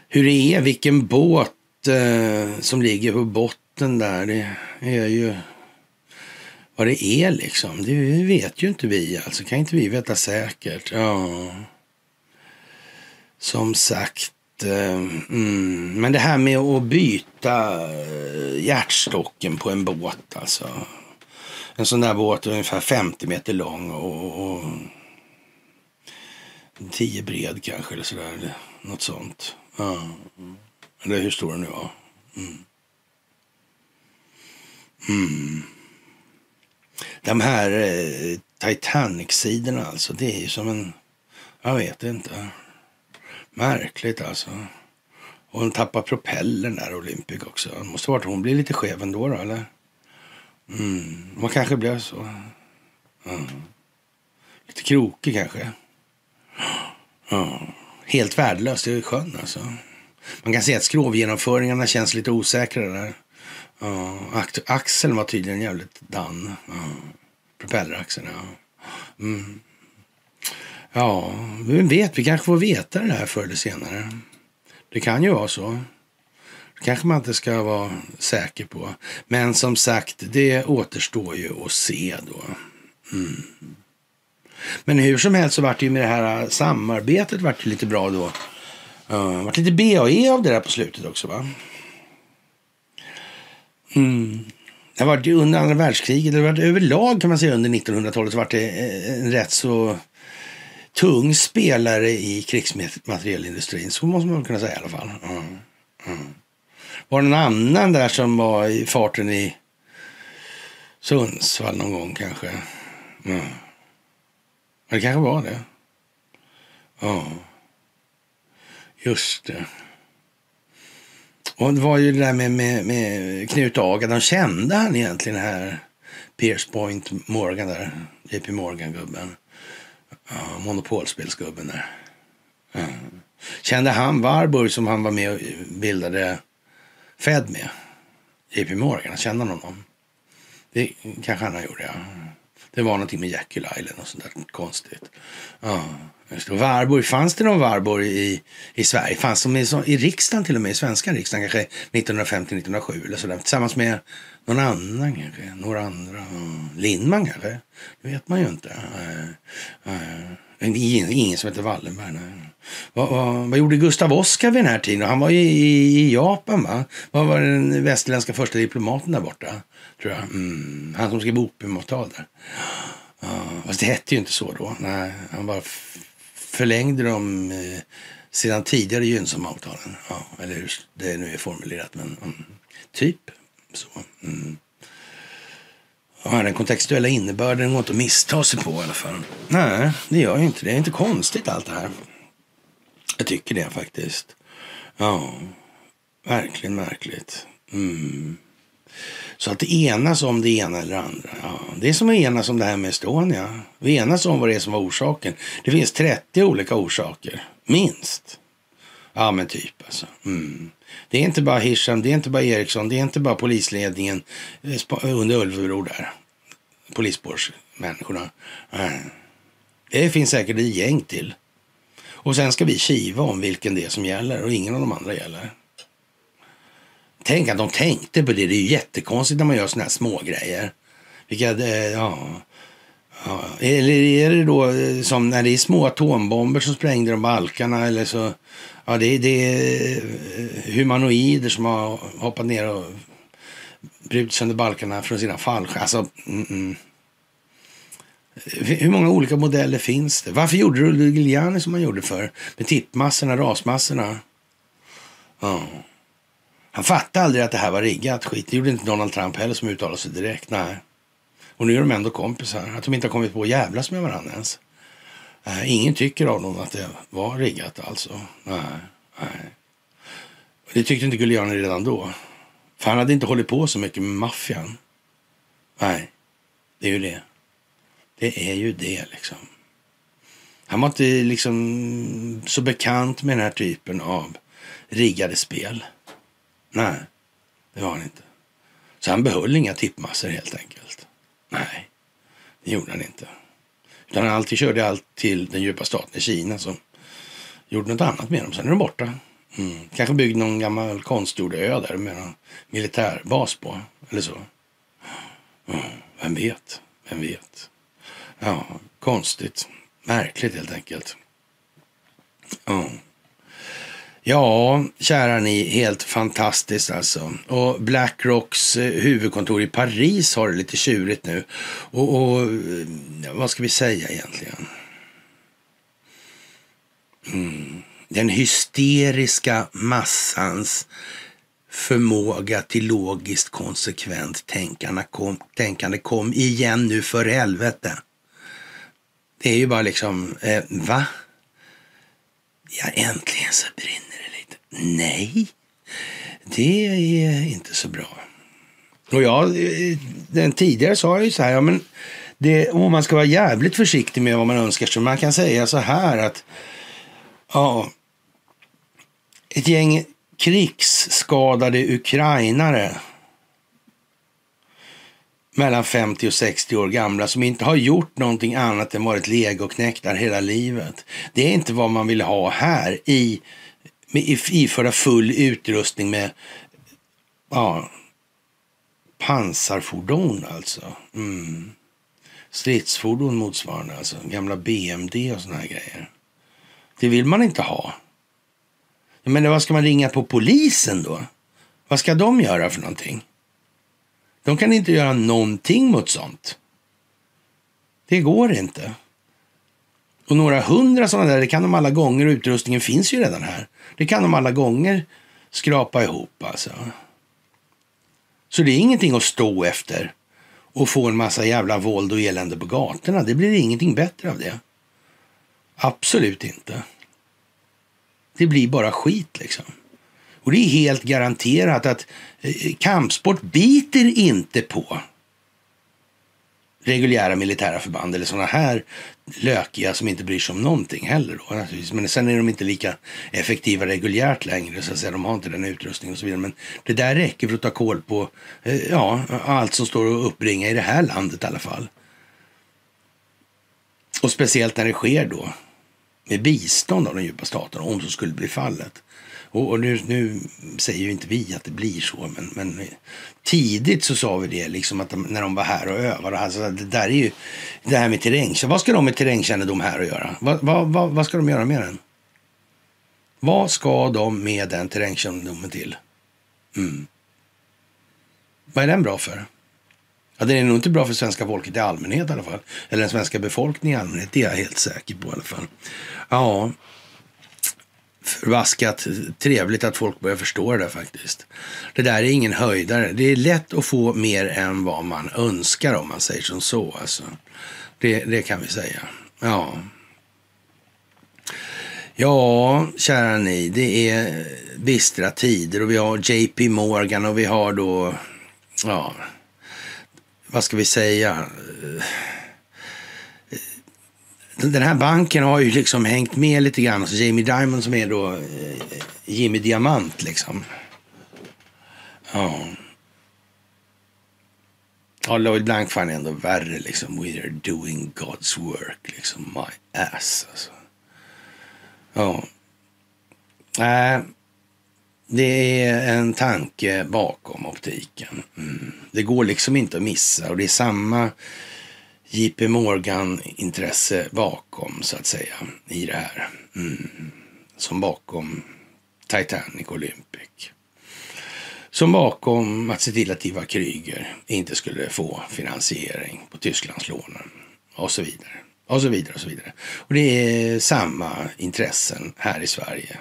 Hur det är, vilken båt eh, som ligger på botten där. Det är ju vad det är liksom. Det vet ju inte vi alltså. Kan inte vi veta säkert. Ja. Som sagt. Eh, mm, men det här med att byta eh, hjärtstocken på en båt alltså. En sån där båt är ungefär 50 meter lång och, och 10 bred kanske eller sådär. Något sånt. Ja. Eller hur stor den nu var. Mm. Mm. De här eh, Titanic-sidorna alltså. Det är ju som en... Jag vet inte. Märkligt alltså. Och hon tappar propellern där, Olympic också. Det måste varit hon blir lite skev ändå då, eller? Mm. Man kanske blev så. Mm. Lite krokig kanske. Mm. helt värdelöst i sjön alltså. Man kan se att skrovgenomföringarna känns lite osäkra. där. Ja, axeln var tydligen jävligt dan. Mm. propelleraxeln, ja. Mm. Ja, vem vet, vi kanske får veta det här förr eller senare. Det kan ju vara så. Det kanske man inte ska vara säker på. Men som sagt, det återstår ju att se då. Mm. Men hur som helst så vart det ju med det här samarbetet vart det lite bra då. Uh, det vart lite BAE av det där på slutet också va? Mm. Det var under andra världskriget, det var överlag kan man säga under 1900-talet så var det eh, en rätt så tung spelare i krigsmaterielindustrin. Så måste man kunna säga i alla fall. Mm. Mm. Var det någon annan där som var i farten i Sundsvall någon gång kanske? Mm. Det kanske var det. Ja, just det. Och det var ju det där med, med, med Knut Aga. De kände han egentligen här Pierce Point Morgan där. JP Morgan-gubben. Ja, monopolspelsgubben där. Ja. Kände han Warburg som han var med och bildade Fed med? JP Morgan, kände han honom? Det kanske han har gjort, ja. Det var någonting med Jekyll Island och sånt där konstigt. Ja, just det. Warburg, fanns det någon Varborg i, i Sverige? Fanns de i, i riksdagen till och med, i svenska riksdagen kanske 1950-1907 eller sådär? Tillsammans med någon annan kanske, några andra. Lindman kanske? Det vet man ju inte. Eh, eh, ingen som heter Wallenberg. Vad, vad, vad, gjorde Gustav Oskar vid den här tiden? Han var ju i, i Japan va? Vad var den västerländska första diplomaten där borta? Tror jag. Mm, han som skrev opiumavtal där. Uh, fast det hette ju inte så då. Nej, han bara förlängde dem eh, sedan tidigare gynnsamma avtalen. Ja, eller hur det nu är formulerat. Men mm, typ så. Mm. Ja, den kontextuella innebörden går inte att missta sig på i alla fall. Nej, det gör ju inte det. Det är inte konstigt allt det här. Jag tycker det faktiskt. Ja, verkligen märkligt. Mm. Så att enas om det ena eller andra. Ja, det är som att enas om det här med Estonia. Vi enas om vad det är som var orsaken. Det finns 30 olika orsaker, minst. Ja, men typ alltså. Mm. Det är inte bara Hisham, det är inte bara Eriksson, det är inte bara polisledningen eh, eh, under Ulvebro där. Polisspårsmänniskorna. Eh, det finns säkert ett gäng till. Och sen ska vi kiva om vilken det är som gäller och ingen av de andra gäller. Tänk att de tänkte på det. Det är ju jättekonstigt när man gör såna här små grejer. Vilka, ja, ja. Eller är det då som när det är små atombomber som sprängde de balkarna eller så. Ja, det, det är eh, humanoider som har hoppat ner och brutit sönder balkarna från sina fallskärmar. Alltså, mm, mm. Hur många olika modeller finns det? Varför gjorde du Giuliani som han gjorde för Med tippmassorna, rasmassorna? Ja. Han fattade aldrig att det här var riggat skit. Det gjorde inte Donald Trump heller som uttalade sig direkt. Nej. Och nu är de ändå kompisar. Att de inte har kommit på att jävlas med varandra ens. Ingen tycker av dem att det var riggat alltså. Nej, nej. Det tyckte inte Giuliani redan då. För han hade inte hållit på så mycket med maffian. Nej, det är ju det. Det är ju det liksom. Han var inte liksom så bekant med den här typen av riggade spel. Nej, det var han inte. Så han behöll inga tippmassor helt enkelt. Nej, det gjorde han inte. Utan alltid körde allt till den djupa staten i Kina som gjorde något annat med dem. Sen är de borta. Mm. Kanske byggde någon gammal konstgjord ö där med någon militärbas på. Eller så. Mm. Vem vet? Vem vet? Ja, konstigt. Märkligt helt enkelt. Mm. Ja, kära ni, helt fantastiskt alltså. Och Blackrocks eh, huvudkontor i Paris har det lite tjurigt nu. Och, och eh, vad ska vi säga egentligen? Mm. Den hysteriska massans förmåga till logiskt konsekvent tänkande kom, tänkande kom igen nu för helvete. Det är ju bara liksom, eh, va? Ja, äntligen så brinner Nej, det är inte så bra. Och jag, den tidigare sa jag ju så här, ja, men det, om man ska vara jävligt försiktig med vad man önskar sig. man kan säga så här att Ja. Ett gäng krigsskadade ukrainare mellan 50 och 60 år gamla som inte har gjort någonting annat än varit legoknektar hela livet. Det är inte vad man vill ha här i iförda full utrustning med ja, pansarfordon alltså. Mm. Stridsfordon motsvarande alltså. Gamla BMD och såna här grejer. Det vill man inte ha. Men vad ska man ringa på polisen då? Vad ska de göra för någonting? De kan inte göra någonting mot sånt. Det går inte. Och några hundra sådana där, det kan de alla gånger och utrustningen finns ju redan här. Det kan de alla gånger skrapa ihop alltså. Så det är ingenting att stå efter och få en massa jävla våld och elände på gatorna. Det blir ingenting bättre av det. Absolut inte. Det blir bara skit liksom. Och det är helt garanterat att eh, kampsport biter inte på reguljära militära förband eller sådana här lökiga som inte bryr sig om någonting heller. Då, naturligtvis. Men sen är de inte lika effektiva reguljärt längre. Så att säga. De har inte den utrustningen och så vidare. Men det där räcker för att ta koll på eh, ja, allt som står och uppringa i det här landet i alla fall. Och speciellt när det sker då med bistånd av de djupa staterna, om så skulle bli fallet. Och, och nu, nu, säger ju inte vi att det blir så, men, men tidigt så sa vi det, liksom att de, när de var här och övade. Alltså, det där är ju det här med terrängkännedom. Vad ska de med terrängkännedom här att göra? Va, va, va, vad ska de göra med den? Vad ska de med den terrängkännedomen till? Mm. Vad är den bra för? Ja, den är nog inte bra för svenska folket i allmänhet i alla fall. Eller den svenska befolkningen i allmänhet. Det är jag helt säker på i alla fall. Ja, förbaskat trevligt att folk börjar förstå det där faktiskt. Det där är ingen höjdare. Det är lätt att få mer än vad man önskar om man säger som så. Alltså. Det, det kan vi säga. Ja. Ja, kära ni, det är bistra tider och vi har JP Morgan och vi har då, ja, vad ska vi säga? Den här banken har ju liksom hängt med lite grann. Alltså Jamie Dimon som är då eh, Jimmy Diamant liksom. Ja. Ja, Lloyd Blankfein är ändå värre liksom. We are doing God's work liksom. My ass alltså. Ja. Äh, det är en tanke bakom optiken. Mm. Det går liksom inte att missa och det är samma JP Morgan-intresse bakom, så att säga, i det här. Mm. Som bakom Titanic Olympic. Som bakom att se till att Ivar Kryger inte skulle få finansiering på Tysklandslånen och så vidare. Och så vidare och så vidare. Och det är samma intressen här i Sverige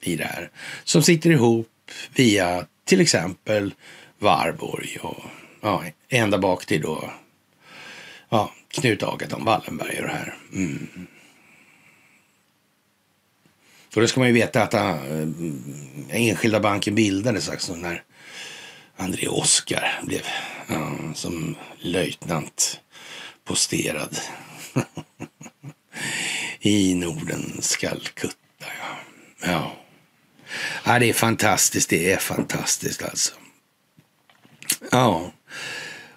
i det här. Som sitter ihop via till exempel Varborg och ja, ända bak till då Ja, Knut Agaton Wallenberg och det här. Mm. För då ska man ju veta att äh, enskilda banken bildades alltså när André Oskar blev äh, som löjtnant posterad i Nordens Calcutta. Ja. Ja. ja, det är fantastiskt. Det är fantastiskt alltså. Ja,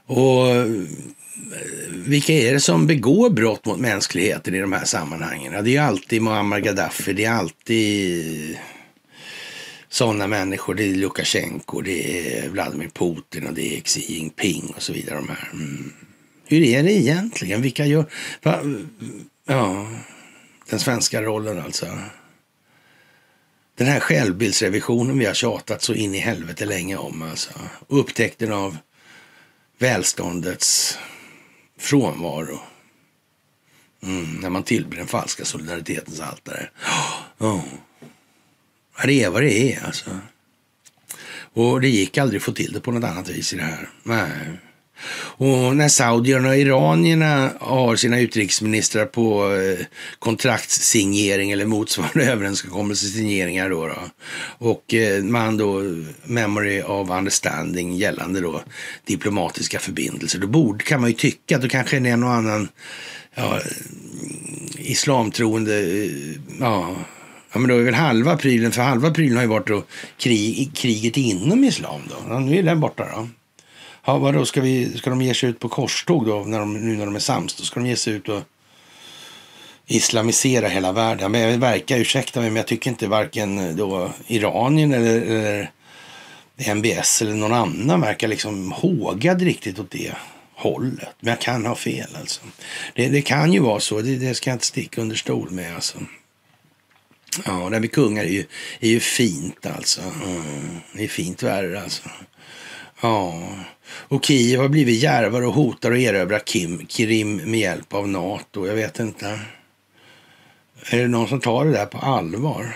och vilka är det som begår brott mot mänskligheten i de här sammanhangen? Ja, det är ju alltid Muammar Gaddafi, det är alltid sådana människor. Det är Lukasjenko, det är Vladimir Putin och det är Xi Jinping och så vidare. De här. Mm. Hur är det egentligen? Vilka gör... Va? Ja, den svenska rollen alltså. Den här självbildsrevisionen vi har tjatat så in i helvete länge om alltså. Upptäckten av välståndets frånvaro. Mm, när man tillber den falska solidaritetens altare. Oh. Det är vad det är alltså. Och det gick aldrig att få till det på något annat vis i det här. Nej. Och när saudierna och iranierna har sina utrikesministrar på eh, kontraktssignering eller motsvarande överenskommelsesigneringar då, då och eh, man då memory of understanding gällande då diplomatiska förbindelser, då borde, kan man ju tycka att då kanske en och annan ja, mm, islamtroende, eh, ja, Ja, men då är väl halva prylen, för halva prylen har ju varit då krig, kriget inom islam då. Ja, nu är den borta då. Ja, vadå, ska, vi, ska de ge sig ut på korståg då, när de, nu när de är sams? Då ska de ge sig ut och islamisera hela världen. Men jag verkar, ursäkta mig, men jag tycker inte varken då Iranien eller, eller MBS eller någon annan verkar liksom hågad riktigt åt det hållet. Men jag kan ha fel alltså. Det, det kan ju vara så, det, det, ska jag inte sticka under stol med alltså. Ja, det här med kungar är ju, är ju fint alltså. Mm, det är fint värre alltså. Ja, och Kiev har blivit järvare och hotar att erövra Kim, Krim med hjälp av NATO. Jag vet inte. Är det någon som tar det där på allvar?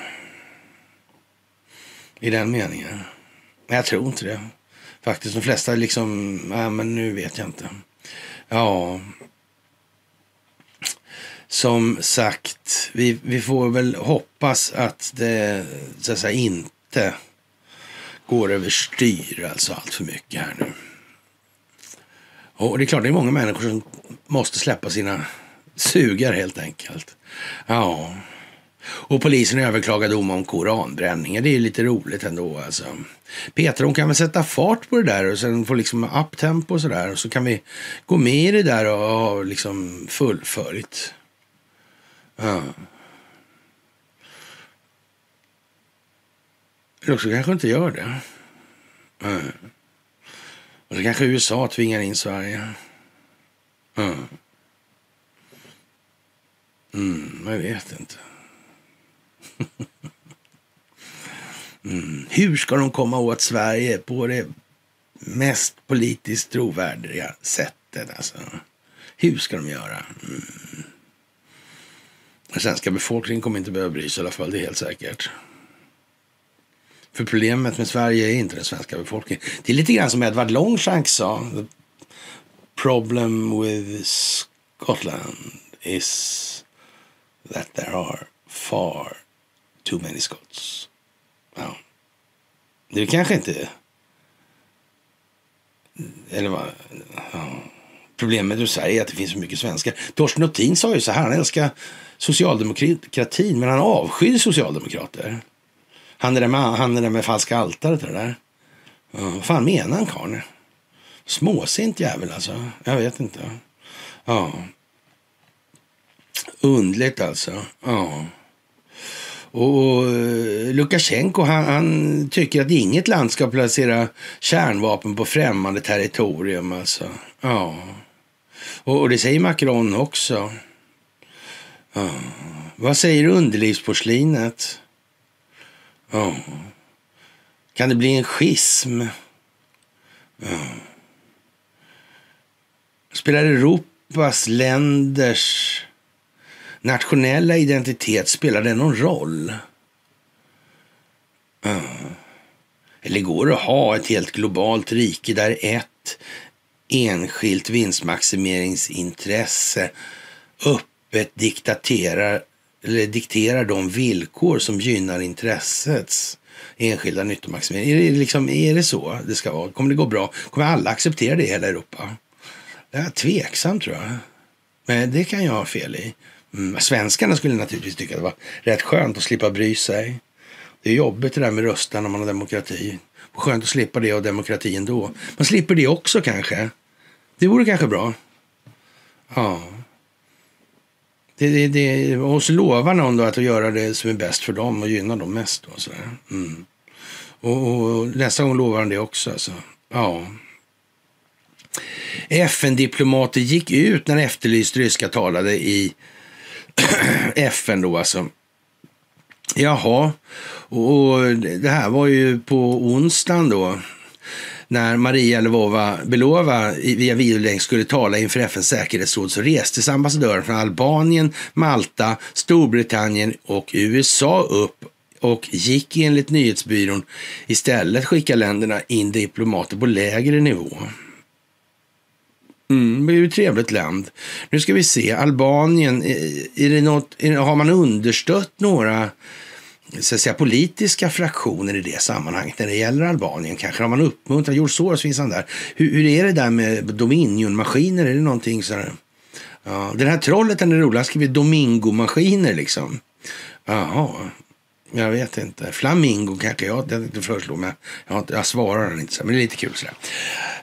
I den meningen? Jag tror inte det. Faktiskt, de flesta liksom, nej men nu vet jag inte. Ja. Som sagt, vi, vi får väl hoppas att det så att säga inte går överstyr alltså allt för mycket här nu. Och det är klart, det är många människor som måste släppa sina sugar helt enkelt. Ja. Och polisen överklagade dom om koranbränningar. Det är lite roligt ändå alltså. Petra hon kan väl sätta fart på det där och sen få liksom uptempo och sådär. Och så kan vi gå med i det där och ha liksom fullföljt. Ja. Eller också kanske inte gör det. Ja. Och så kanske USA tvingar in Sverige. Mm. Mm, jag vet inte. Mm. Hur ska de komma åt Sverige på det mest politiskt trovärdiga sättet? Alltså? Hur ska de göra? Mm. Den svenska befolkningen kommer inte behöva bry sig i alla fall, det är helt säkert. För problemet med Sverige är inte den svenska befolkningen. Det är lite grann som Edvard Longshank sa. The problem with Scotland is that there are far too many Scots. Ja. Det är kanske inte... Eller vad? Ja. Problemet med Sverige är att det finns så mycket svenskar. Torsten Notin sa ju så här, han älskar socialdemokratin men han avskyr socialdemokrater. Han är där med, han är där med falska altaret det där. Ja, vad fan menar han karln? Småsint jävel alltså. Jag vet inte. Ja. Undligt alltså. Ja. Och eh, Lukasjenko han, han, tycker att inget land ska placera kärnvapen på främmande territorium. Alltså. Ja. Och, och det säger Macron också. Ja. Vad säger underlivsporslinet? Ja. Kan det bli en schism? Ja. Spelar Europas länders nationella identitet, spelar det någon roll? Ja. Eller går det att ha ett helt globalt rike där ett enskilt vinstmaximeringsintresse öppet diktaterar eller dikterar de villkor som gynnar intressets enskilda nyttomaximering. Är det, liksom, är det så det ska vara? Kommer det gå bra? Kommer alla acceptera det i hela Europa? Det är tveksam tror jag. Men det kan jag ha fel i. Mm. Svenskarna skulle naturligtvis tycka att det var rätt skönt att slippa bry sig. Det är jobbigt det där med rösta om man har demokrati. Skönt att slippa det och demokrati ändå. Man slipper det också kanske. Det vore kanske bra. Ja. Det, det, det, och så lovar någon då att göra det som är bäst för dem och gynna dem mest. Då, så mm. och, och, nästa gång lovar han det också. Alltså. Ja. FN-diplomater gick ut när efterlyst ryska talade i FN då alltså. Jaha, och det här var ju på onsdagen då när Maria Lvova Belova via videolänk skulle tala inför FNs säkerhetsråd så restes ambassadören från Albanien, Malta, Storbritannien och USA upp och gick enligt nyhetsbyrån istället skicka länderna in diplomater på lägre nivå. Mm, det är ju ett trevligt land. Nu ska vi se, Albanien, är det något, har man understött några så att säga, politiska fraktioner i det sammanhanget när det gäller Albanien? Kanske har man uppmuntrat, George Soros finns han där. Hur, hur är det där med Dominion-maskiner? Är det någonting sådär? Ja, den här trollet, den är rolig, han skriver Domingo-maskiner liksom. Jaha. Jag vet inte. Flamingo kanske jag tänkte föreslå, men jag, har inte, jag svarar han inte. Så, men det är lite kul sådär.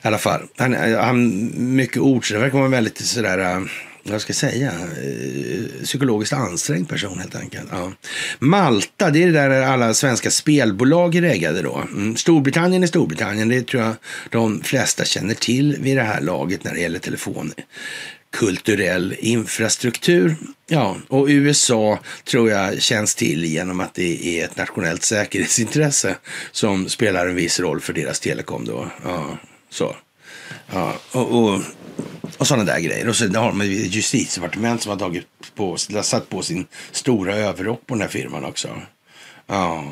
I alla fall. Han, han mycket ord, så det verkar vara väldigt sådär äh, vad ska jag säga, eh, psykologiskt ansträngd person helt enkelt. Ja. Malta, det är det där alla svenska spelbolag är ägade då. Mm. Storbritannien är Storbritannien, det tror jag de flesta känner till vid det här laget när det gäller telefon kulturell infrastruktur. Ja, och USA tror jag känns till genom att det är ett nationellt säkerhetsintresse som spelar en viss roll för deras telekom då. Ja, så. Ja, och, och, och sådana där grejer. Och så har de ett justitiedepartement som har tagit på, satt på sin stora överrock på den här firman också. Ja.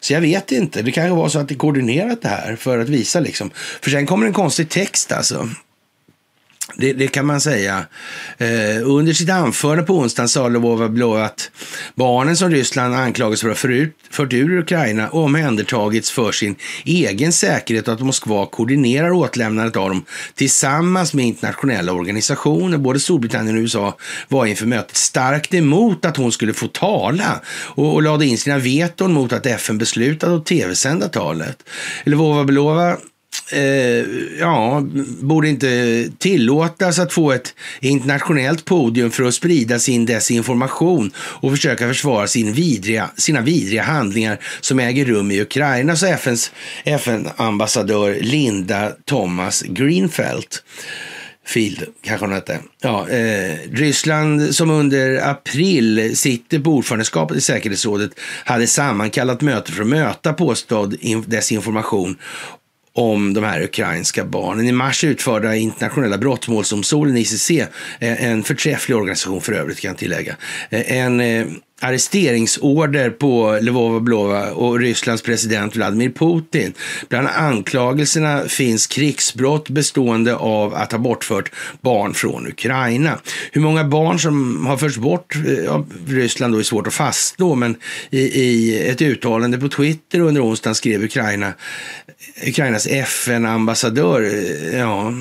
Så jag vet inte. Det kanske var så att det koordinerat det här för att visa liksom. För sen kommer en konstig text alltså. Det, det, kan man säga. Eh, under sitt anförande på onsdagen sa Lovova att barnen som Ryssland anklagas för att ha fört ur Ukraina omhändertagits för sin egen säkerhet och att Moskva koordinerar återlämnandet av dem tillsammans med internationella organisationer. Både Storbritannien och USA var inför mötet starkt emot att hon skulle få tala och, och lade in sina veton mot att FN beslutade att tv-sända talet. Lvova Belova eh, ja, borde inte tillåtas att få ett internationellt podium för att sprida sin desinformation och försöka försvara sin vidriga, sina vidriga handlingar som äger rum i Ukraina, sa FNs FN-ambassadör Linda Thomas Greenfeldt. Field kanske hon hette. Ja, eh, Ryssland som under april sitter på ordförandeskapet i säkerhetsrådet hade sammankallat möte för att möta påstådd desinformation om de här ukrainska barnen. I mars utförde internationella brottmålsdomstolen ICC, eh, en förträfflig organisation för övrigt kan jag tillägga, eh, en eh, arresteringsorder på Lvova Blova och Rysslands president Vladimir Putin. Bland anklagelserna finns krigsbrott bestående av att ha bortfört barn från Ukraina. Hur många barn som har förts bort av Ryssland då är svårt att fastslå, men i, i ett uttalande på Twitter under onsdagen skrev Ukraina Ukrainas FN-ambassadör, eh, ja,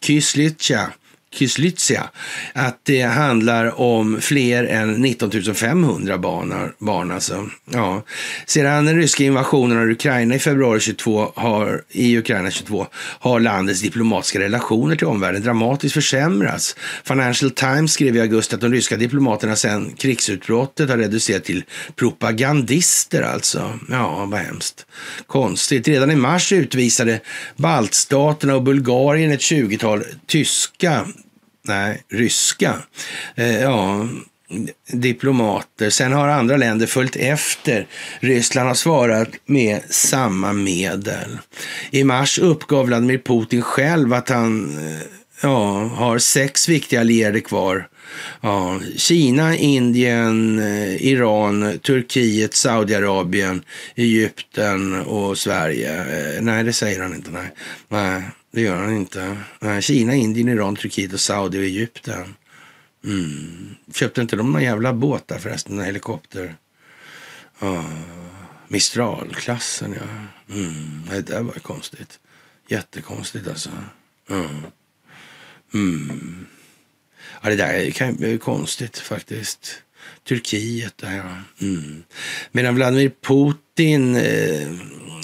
Kyslytja, Kyslytsia, att det handlar om fler än 19 500 barn. barn alltså. ja. Sedan den ryska invasionen av Ukraina i februari 22 har, i Ukraina 22 har landets diplomatiska relationer till omvärlden dramatiskt försämrats. Financial Times skrev i augusti att de ryska diplomaterna sedan krigsutbrottet har reducerat till propagandister alltså. Ja, vad hemskt. Konstigt. Redan i mars utvisade baltstaterna och Bulgarien ett 20-tal tyska Nej, ryska. Eh, ja, diplomater. Sen har andra länder följt efter. Ryssland har svarat med samma medel. I mars uppgav Vladimir Putin själv att han eh, ja, har sex viktiga allierade kvar. Ja, Kina, Indien, eh, Iran, Turkiet, Saudiarabien, Egypten och Sverige. Eh, nej, det säger han inte. Nej. nej. Det gör han inte. Eh, Kina, Indien, Iran, Turkiet och Saudi och Egypten. Eh. Mm. Köpte inte de någon jävla båt där förresten? En helikopter? Uh, Mistral-klassen, ja. Mm. Det där var konstigt. Jättekonstigt alltså. Mm. Mm. Ja, det där kan bli konstigt faktiskt. Turkiet, det här. Mm. Medan Vladimir Putin eh,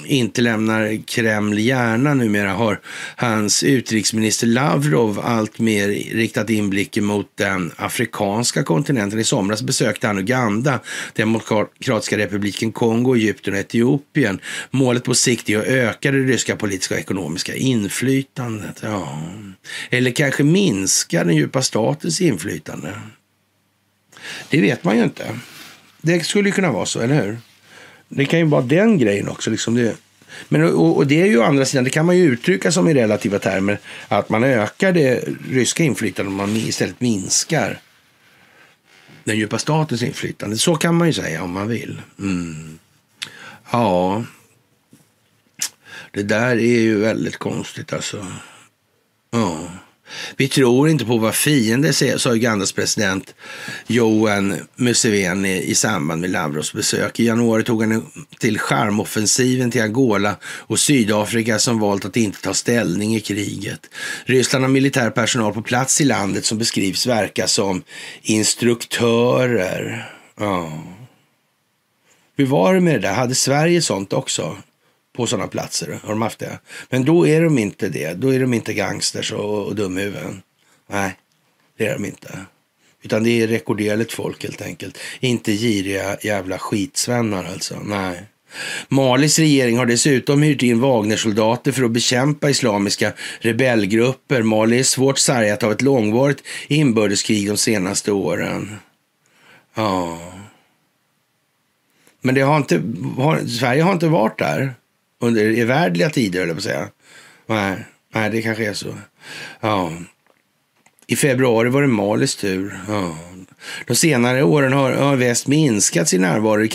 inte lämnar Kreml gärna numera har hans utrikesminister Lavrov alltmer riktat inblicken mot den afrikanska kontinenten. I somras besökte han Uganda, Demokratiska republiken Kongo, Egypten och Etiopien. Målet på sikt är att öka det ryska politiska och ekonomiska inflytandet. Ja. Eller kanske minska den djupa statens inflytande. Det vet man ju inte. Det skulle kunna vara så, eller hur? Det kan ju vara den grejen också. Liksom det. Men, och, och, det är ju å andra sidan, det kan man ju uttrycka som i relativa termer, att man ökar det ryska inflytandet om man istället minskar den djupa statens inflytande. Så kan man ju säga om man vill. Mm. Ja, det där är ju väldigt konstigt alltså. Ja. Vi tror inte på vad fiender säger, sa Ugandas president Johan Museveni i samband med Lavros besök. I januari tog han till charmoffensiven till Angola och Sydafrika som valt att inte ta ställning i kriget. Ryssland har militär personal på plats i landet som beskrivs verka som instruktörer. Ja. Hur var det med det där? Hade Sverige sånt också? På sådana platser? Har de haft det? Men då är de inte det. Då är de inte gangsters och, och dumhuvuden. Nej, det är de inte. Utan det är rekorderligt folk helt enkelt. Inte giriga jävla skitsvennar alltså. Nej. Malis regering har dessutom hyrt in Wagnersoldater för att bekämpa islamiska rebellgrupper. Mali är svårt sargat av ett långvarigt inbördeskrig de senaste åren. Ja. Men det har inte, har, Sverige har inte varit där under evärdliga tider, eller på att säga. Nej, nej, det kanske är så. Ja. I februari var det Malis tur. Ja. De senare åren har, har väst minskat sin närvaro i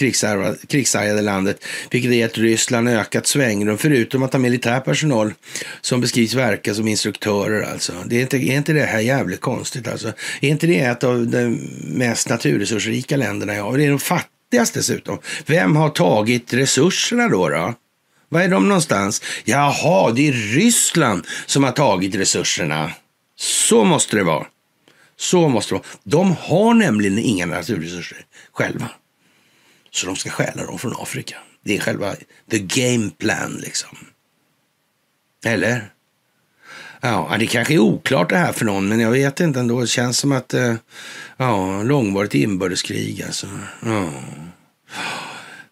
krigshärjade landet, vilket är gett Ryssland ökat svängrum, förutom att ha militär personal som beskrivs verka som instruktörer. Alltså. Det är, inte, är inte det här jävligt konstigt? Alltså? Är inte det ett av de mest naturresursrika länderna? Ja, det är de fattigaste dessutom. Vem har tagit resurserna då? då? Var är de någonstans? Jaha, det är Ryssland som har tagit resurserna. Så måste det vara. Så måste det vara. De har nämligen inga naturresurser själva. Så de ska stjäla dem från Afrika. Det är själva the game plan liksom. Eller? Ja, det kanske är oklart det här för någon, men jag vet inte ändå. Det känns som att, eh, ja, långvarigt inbördeskrig alltså. Ja.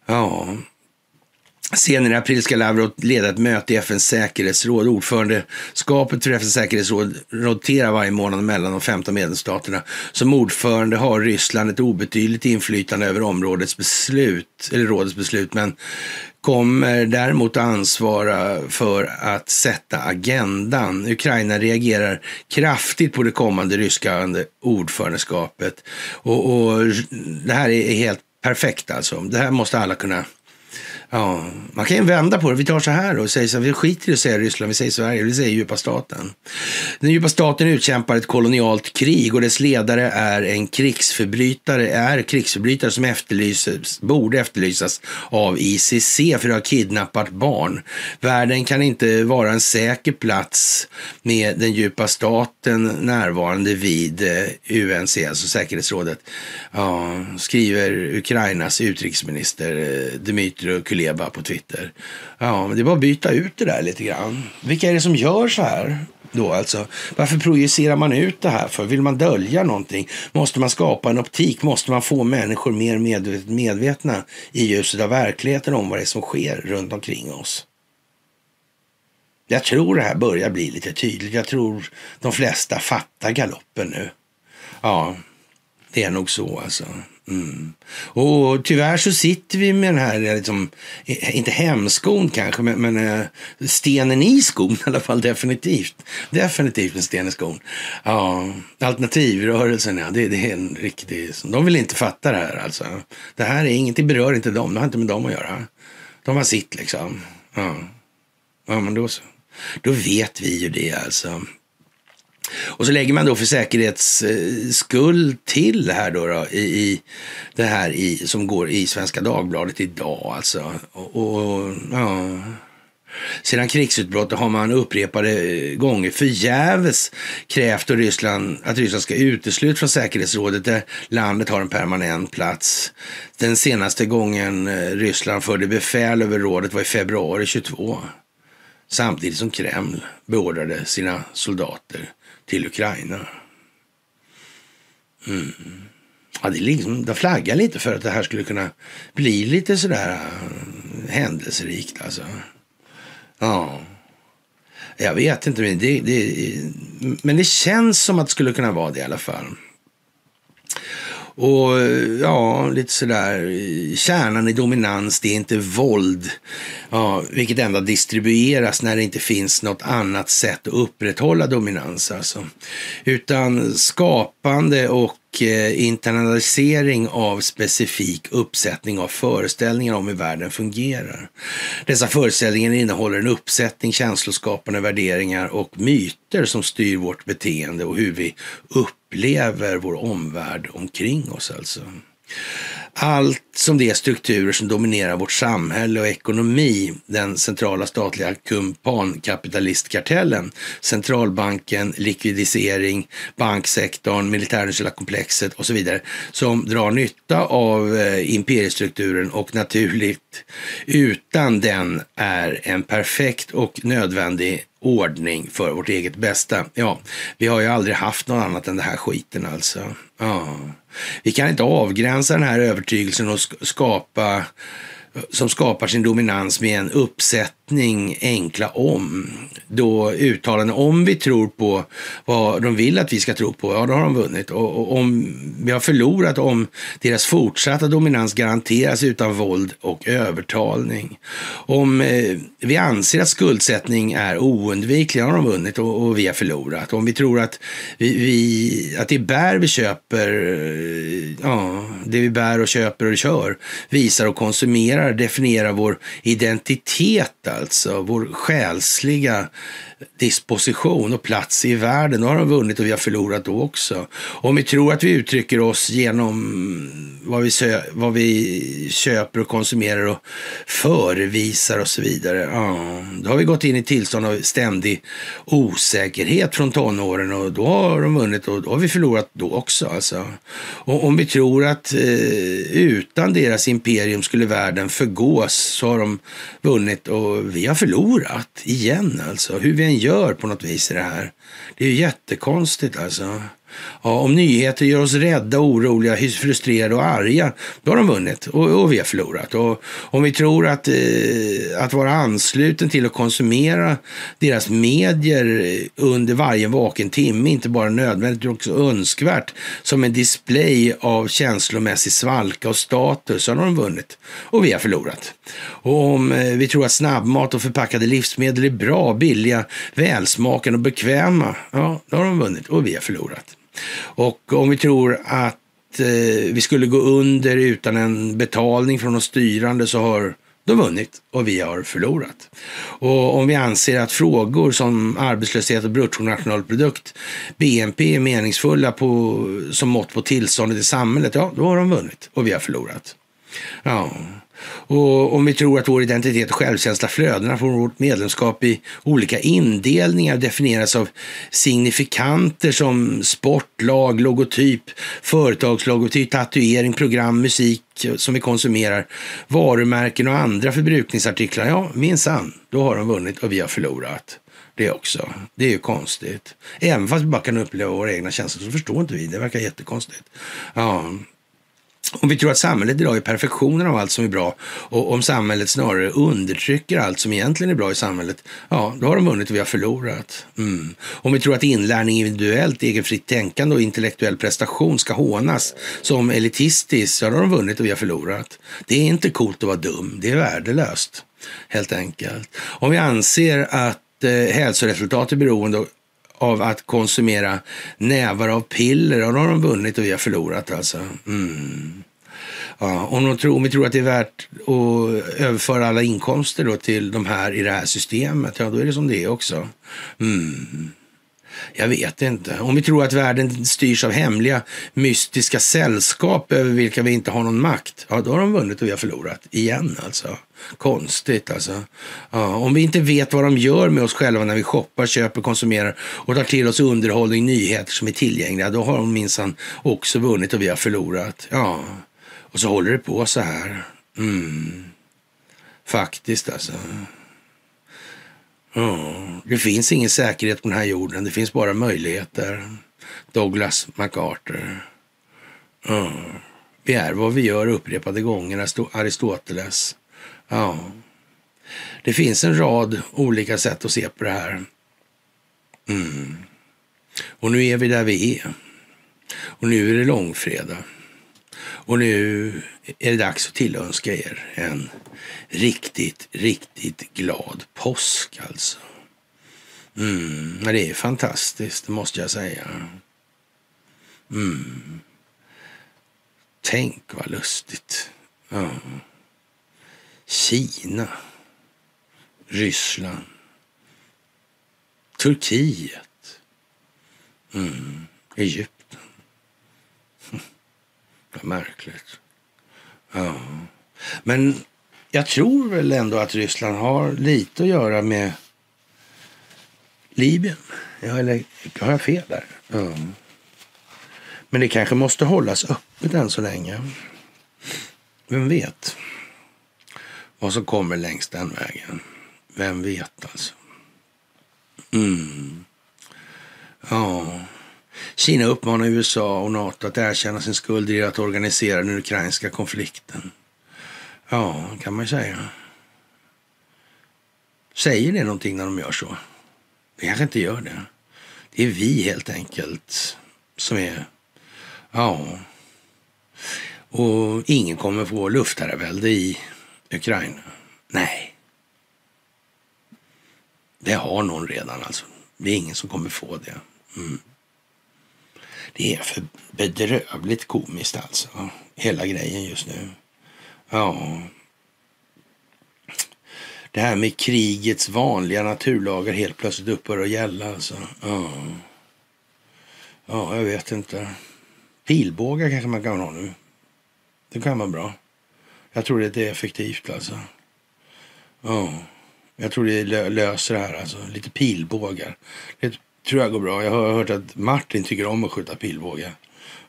Ja, Senare i april ska Lavrov leda ett möte i FNs säkerhetsråd. Ordförandeskapet för FNs säkerhetsråd roterar varje månad mellan de 15 medlemsstaterna. Som ordförande har Ryssland ett obetydligt inflytande över områdets beslut, eller rådets beslut, men kommer däremot att ansvara för att sätta agendan. Ukraina reagerar kraftigt på det kommande ryska ordförandeskapet. Och, och det här är helt perfekt alltså. Det här måste alla kunna Ja, man kan ju vända på det. Vi tar så här och säger så här, vi skiter i att säga Ryssland, vi säger Sverige, vi säger djupa staten. Den djupa staten utkämpar ett kolonialt krig och dess ledare är en krigsförbrytare, är krigsförbrytare som efterlyses, borde efterlysas av ICC för att ha kidnappat barn. Världen kan inte vara en säker plats med den djupa staten närvarande vid eh, UNC, alltså säkerhetsrådet, ja, skriver Ukrainas utrikesminister eh, Dmytro Kuleba Kuleba på Twitter. Ja, men det är bara att byta ut det där lite grann. Vilka är det som gör så här? Då alltså. Varför projicerar man ut det här för? Vill man dölja någonting? Måste man skapa en optik? Måste man få människor mer medvetna i ljuset av verkligheten om vad det är som sker runt omkring oss? Jag tror det här börjar bli lite tydligt. Jag tror de flesta fattar galoppen nu. Ja, det är nog så alltså. Mm. Och tyvärr så sitter vi med den här, eh, liksom, eh, inte hemskon kanske, men, men eh, stenen i skon i alla fall definitivt. Definitivt en sten i skon. Ja, alternativrörelsen, ja, det, det är en riktig... De vill inte fatta det här alltså. Det här är inget, det berör inte dem, det har inte med dem att göra. De har sitt liksom. Ja, ja men då så. Då vet vi ju det alltså. Och så lägger man då för säkerhets eh, skull till här då, då i, i, det här i, som går i Svenska Dagbladet idag alltså. Och, och ja. Sedan krigsutbrottet har man upprepade gånger förgäves krävt att Ryssland, att Ryssland ska uteslutas från säkerhetsrådet där landet har en permanent plats. Den senaste gången eh, Ryssland förde befäl över rådet var i februari 22. Samtidigt som Kreml beordrade sina soldater till Ukraina. Mm. Ja, det, liksom, de flaggar lite för att det här skulle kunna bli lite sådär eh, händelserikt alltså. Ja. Jag vet inte, men det, det, men det känns som att det skulle kunna vara det i alla fall. Och ja, lite sådär, kärnan i dominans, det är inte våld, ja, vilket ändå distribueras när det inte finns något annat sätt att upprätthålla dominans. Alltså. Utan skapande och och eh, internalisering av specifik uppsättning av föreställningar om hur världen fungerar. Dessa föreställningar innehåller en uppsättning känsloskapande värderingar och myter som styr vårt beteende och hur vi upplever vår omvärld omkring oss. Alltså allt som det är strukturer som dominerar vårt samhälle och ekonomi. Den centrala statliga kumpankapitalistkartellen, centralbanken, likvidisering, banksektorn, militärindustriella komplexet och så vidare som drar nytta av eh, imperiestrukturen och naturligt utan den är en perfekt och nödvändig ordning för vårt eget bästa. Ja, vi har ju aldrig haft något annat än det här skiten alltså. Ja. Vi kan inte avgränsa den här övertygelsen och skapa som skapar sin dominans med en uppsättning enkla om. Då uttalanden om vi tror på vad de vill att vi ska tro på, ja då har de vunnit. Och, och om vi har förlorat om deras fortsatta dominans garanteras utan våld och övertalning. Om eh, vi anser att skuldsättning är oundviklig, ja, har de vunnit och, och, vi har förlorat. Om vi tror att, vi, vi, att det bär vi köper, eh, ja, det vi bär och köper och kör, visar och konsumerar definierar, definierar vår identitet, alltså vår själsliga disposition och plats i världen. Då har de vunnit och vi har förlorat då också. Om vi tror att vi uttrycker oss genom vad vi, vad vi köper och konsumerar och förevisar och så vidare. Ja, då har vi gått in i tillstånd av ständig osäkerhet från tonåren och då har de vunnit och då har vi förlorat då också. Alltså. Och om vi tror att eh, utan deras imperium skulle världen förgås så har de vunnit och vi har förlorat igen. Alltså. Hur vi än gör på något vis i det här. Det är ju jättekonstigt alltså. Ja, om nyheter gör oss rädda, oroliga, frustrerade och arga, då har de vunnit och, och vi har förlorat. Och om vi tror att, eh, att vara ansluten till att konsumera deras medier eh, under varje vaken timme, inte bara nödvändigt utan också önskvärt, som en display av känslomässig svalka och status, så har de vunnit och vi har förlorat. Och om eh, vi tror att snabbmat och förpackade livsmedel är bra, billiga, välsmakande och bekväma, ja, då har de vunnit och vi har förlorat. Och om vi tror att eh, vi skulle gå under utan en betalning från de styrande så har de vunnit och vi har förlorat. Och om vi anser att frågor som arbetslöshet och bruttonationalprodukt, BNP, är meningsfulla på, som mått på tillståndet i samhället, ja, då har de vunnit och vi har förlorat. Ja, och om vi tror att vår identitet och självkänsla flödena från vårt medlemskap i olika indelningar definieras av signifikanter som sport, lag, logotyp, företagslogotyp, tatuering, program, musik som vi konsumerar, varumärken och andra förbrukningsartiklar. Ja, minsann, då har de vunnit och vi har förlorat det också. Det är ju konstigt. Även fast vi bara kan uppleva våra egna känslor så förstår inte vi. Det verkar jättekonstigt. Ja, om vi tror att samhället idag är perfektionen av allt som är bra och om samhället snarare undertrycker allt som egentligen är bra i samhället, ja, då har de vunnit och vi har förlorat. Mm. Om vi tror att inlärning, individuellt, egenfritt tänkande och intellektuell prestation ska hånas som elitistiskt, ja, då har de vunnit och vi har förlorat. Det är inte coolt att vara dum, det är värdelöst, helt enkelt. Om vi anser att eh, hälsoresultat är beroende av att konsumera nävar av piller. Och då har de vunnit och vi har förlorat alltså. Mm. Ja, om, de tror, om vi tror att det är värt att överföra alla inkomster då till de här i det här systemet, ja då är det som det är också. Mm. Jag vet inte. Om vi tror att världen styrs av hemliga mystiska sällskap över vilka vi inte har någon makt, ja då har de vunnit och vi har förlorat. Igen alltså. Konstigt alltså. Ja, om vi inte vet vad de gör med oss själva när vi shoppar, köper, konsumerar och tar till oss underhållning, nyheter som är tillgängliga, då har de minsann också vunnit och vi har förlorat. Ja, och så håller det på så här. Mm. Faktiskt alltså. Det finns ingen säkerhet på den här jorden. Det finns bara möjligheter. Douglas MacArthur. Ja. Vi är vad vi gör upprepade gånger, Aristoteles. Ja. Det finns en rad olika sätt att se på det här. Mm. Och nu är vi där vi är. Och nu är det långfredag. Och nu är det dags att tillönska er en riktigt, riktigt glad påsk alltså. Mm, det är fantastiskt, det måste jag säga. Mm. Tänk vad lustigt. Ja. Kina, Ryssland, Turkiet, mm. Egypten. Vad märkligt. Ja. Men jag tror väl ändå att Ryssland har lite att göra med Libyen. Ja, eller har jag fel där? Mm. Men det kanske måste hållas öppet än så länge. Vem vet vad som kommer längs den vägen? Vem vet alltså? Mm. Ja. Kina uppmanar USA och NATO att erkänna sin skuld i att organisera den ukrainska konflikten. Ja, kan man ju säga. Säger det någonting när de gör så? Det kanske inte gör det. Det är vi helt enkelt som är... Ja. Och ingen kommer få luftherravälde i Ukraina. Nej. Det har någon redan alltså. Det är ingen som kommer få det. Mm. Det är för bedrövligt komiskt alltså. Hela grejen just nu. Ja. Det här med krigets vanliga naturlagar helt plötsligt upphör att gälla alltså. Ja. Ja, jag vet inte. Pilbågar kanske man kan ha nu. Det kan vara bra. Jag tror det är effektivt alltså. Ja. Jag tror det löser det här alltså. Lite pilbågar. Det tror jag går bra. Jag har hört att Martin tycker om att skjuta pilbågar.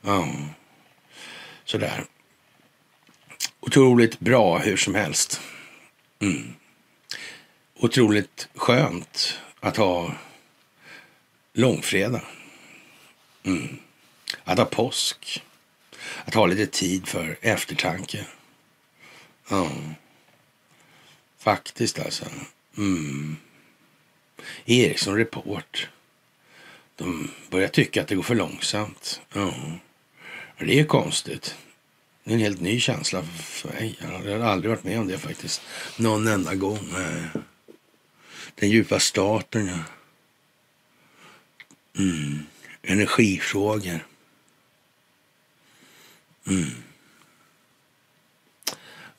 Ja. Sådär. Otroligt bra hur som helst. Mm. Otroligt skönt att ha långfredag. Mm. Att ha påsk. Att ha lite tid för eftertanke. Ja. Faktiskt alltså. Mm. Ericsson Report. De börjar tycka att det går för långsamt. Ja. Det är konstigt. Det är en helt ny känsla för mig. Jag har aldrig varit med om det faktiskt. Någon enda gång. Eh, den djupa starten, ja. Mm. Energifrågor. Mm.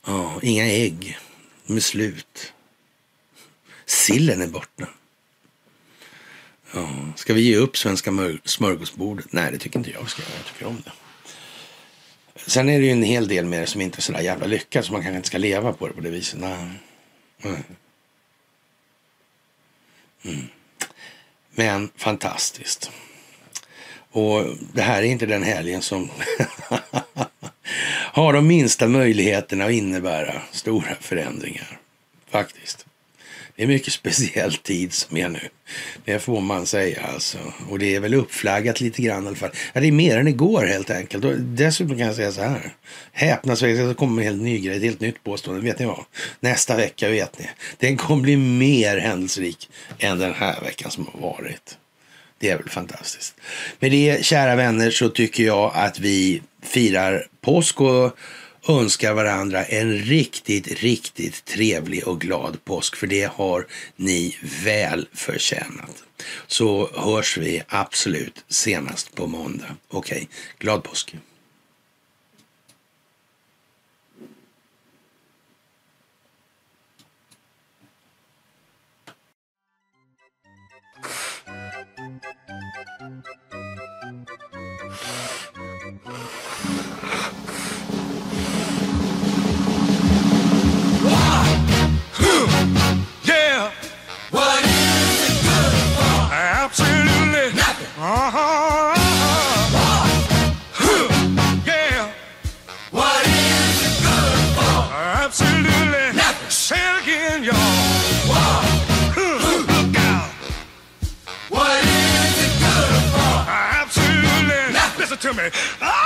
Ja, inga ägg. De är slut. Sillen är borta. Ja, ska vi ge upp svenska smörgåsbordet? Nej, det tycker inte jag ska Jag tycker om det. Sen är det ju en hel del med det som inte är så där jävla lyckat så man kanske inte ska leva på det på det viset. Nej. Mm. Men fantastiskt. Och det här är inte den helgen som har de minsta möjligheterna att innebära stora förändringar. Faktiskt. Det är mycket speciell tid som är nu. Det får man säga alltså. Och det är väl uppflaggat lite grann i alla fall. Ja, det är mer än igår helt enkelt. Och dessutom kan jag säga så här. Häpnadsväckande så kommer en helt ny grej, ett helt nytt påstående. Vet ni vad? Nästa vecka vet ni. Den kommer bli mer händelserik än den här veckan som har varit. Det är väl fantastiskt. Med det, kära vänner, så tycker jag att vi firar påsk och önskar varandra en riktigt, riktigt trevlig och glad påsk. För det har ni väl förtjänat. Så hörs vi absolut senast på måndag. Okej, okay. glad påsk! To me. Ah!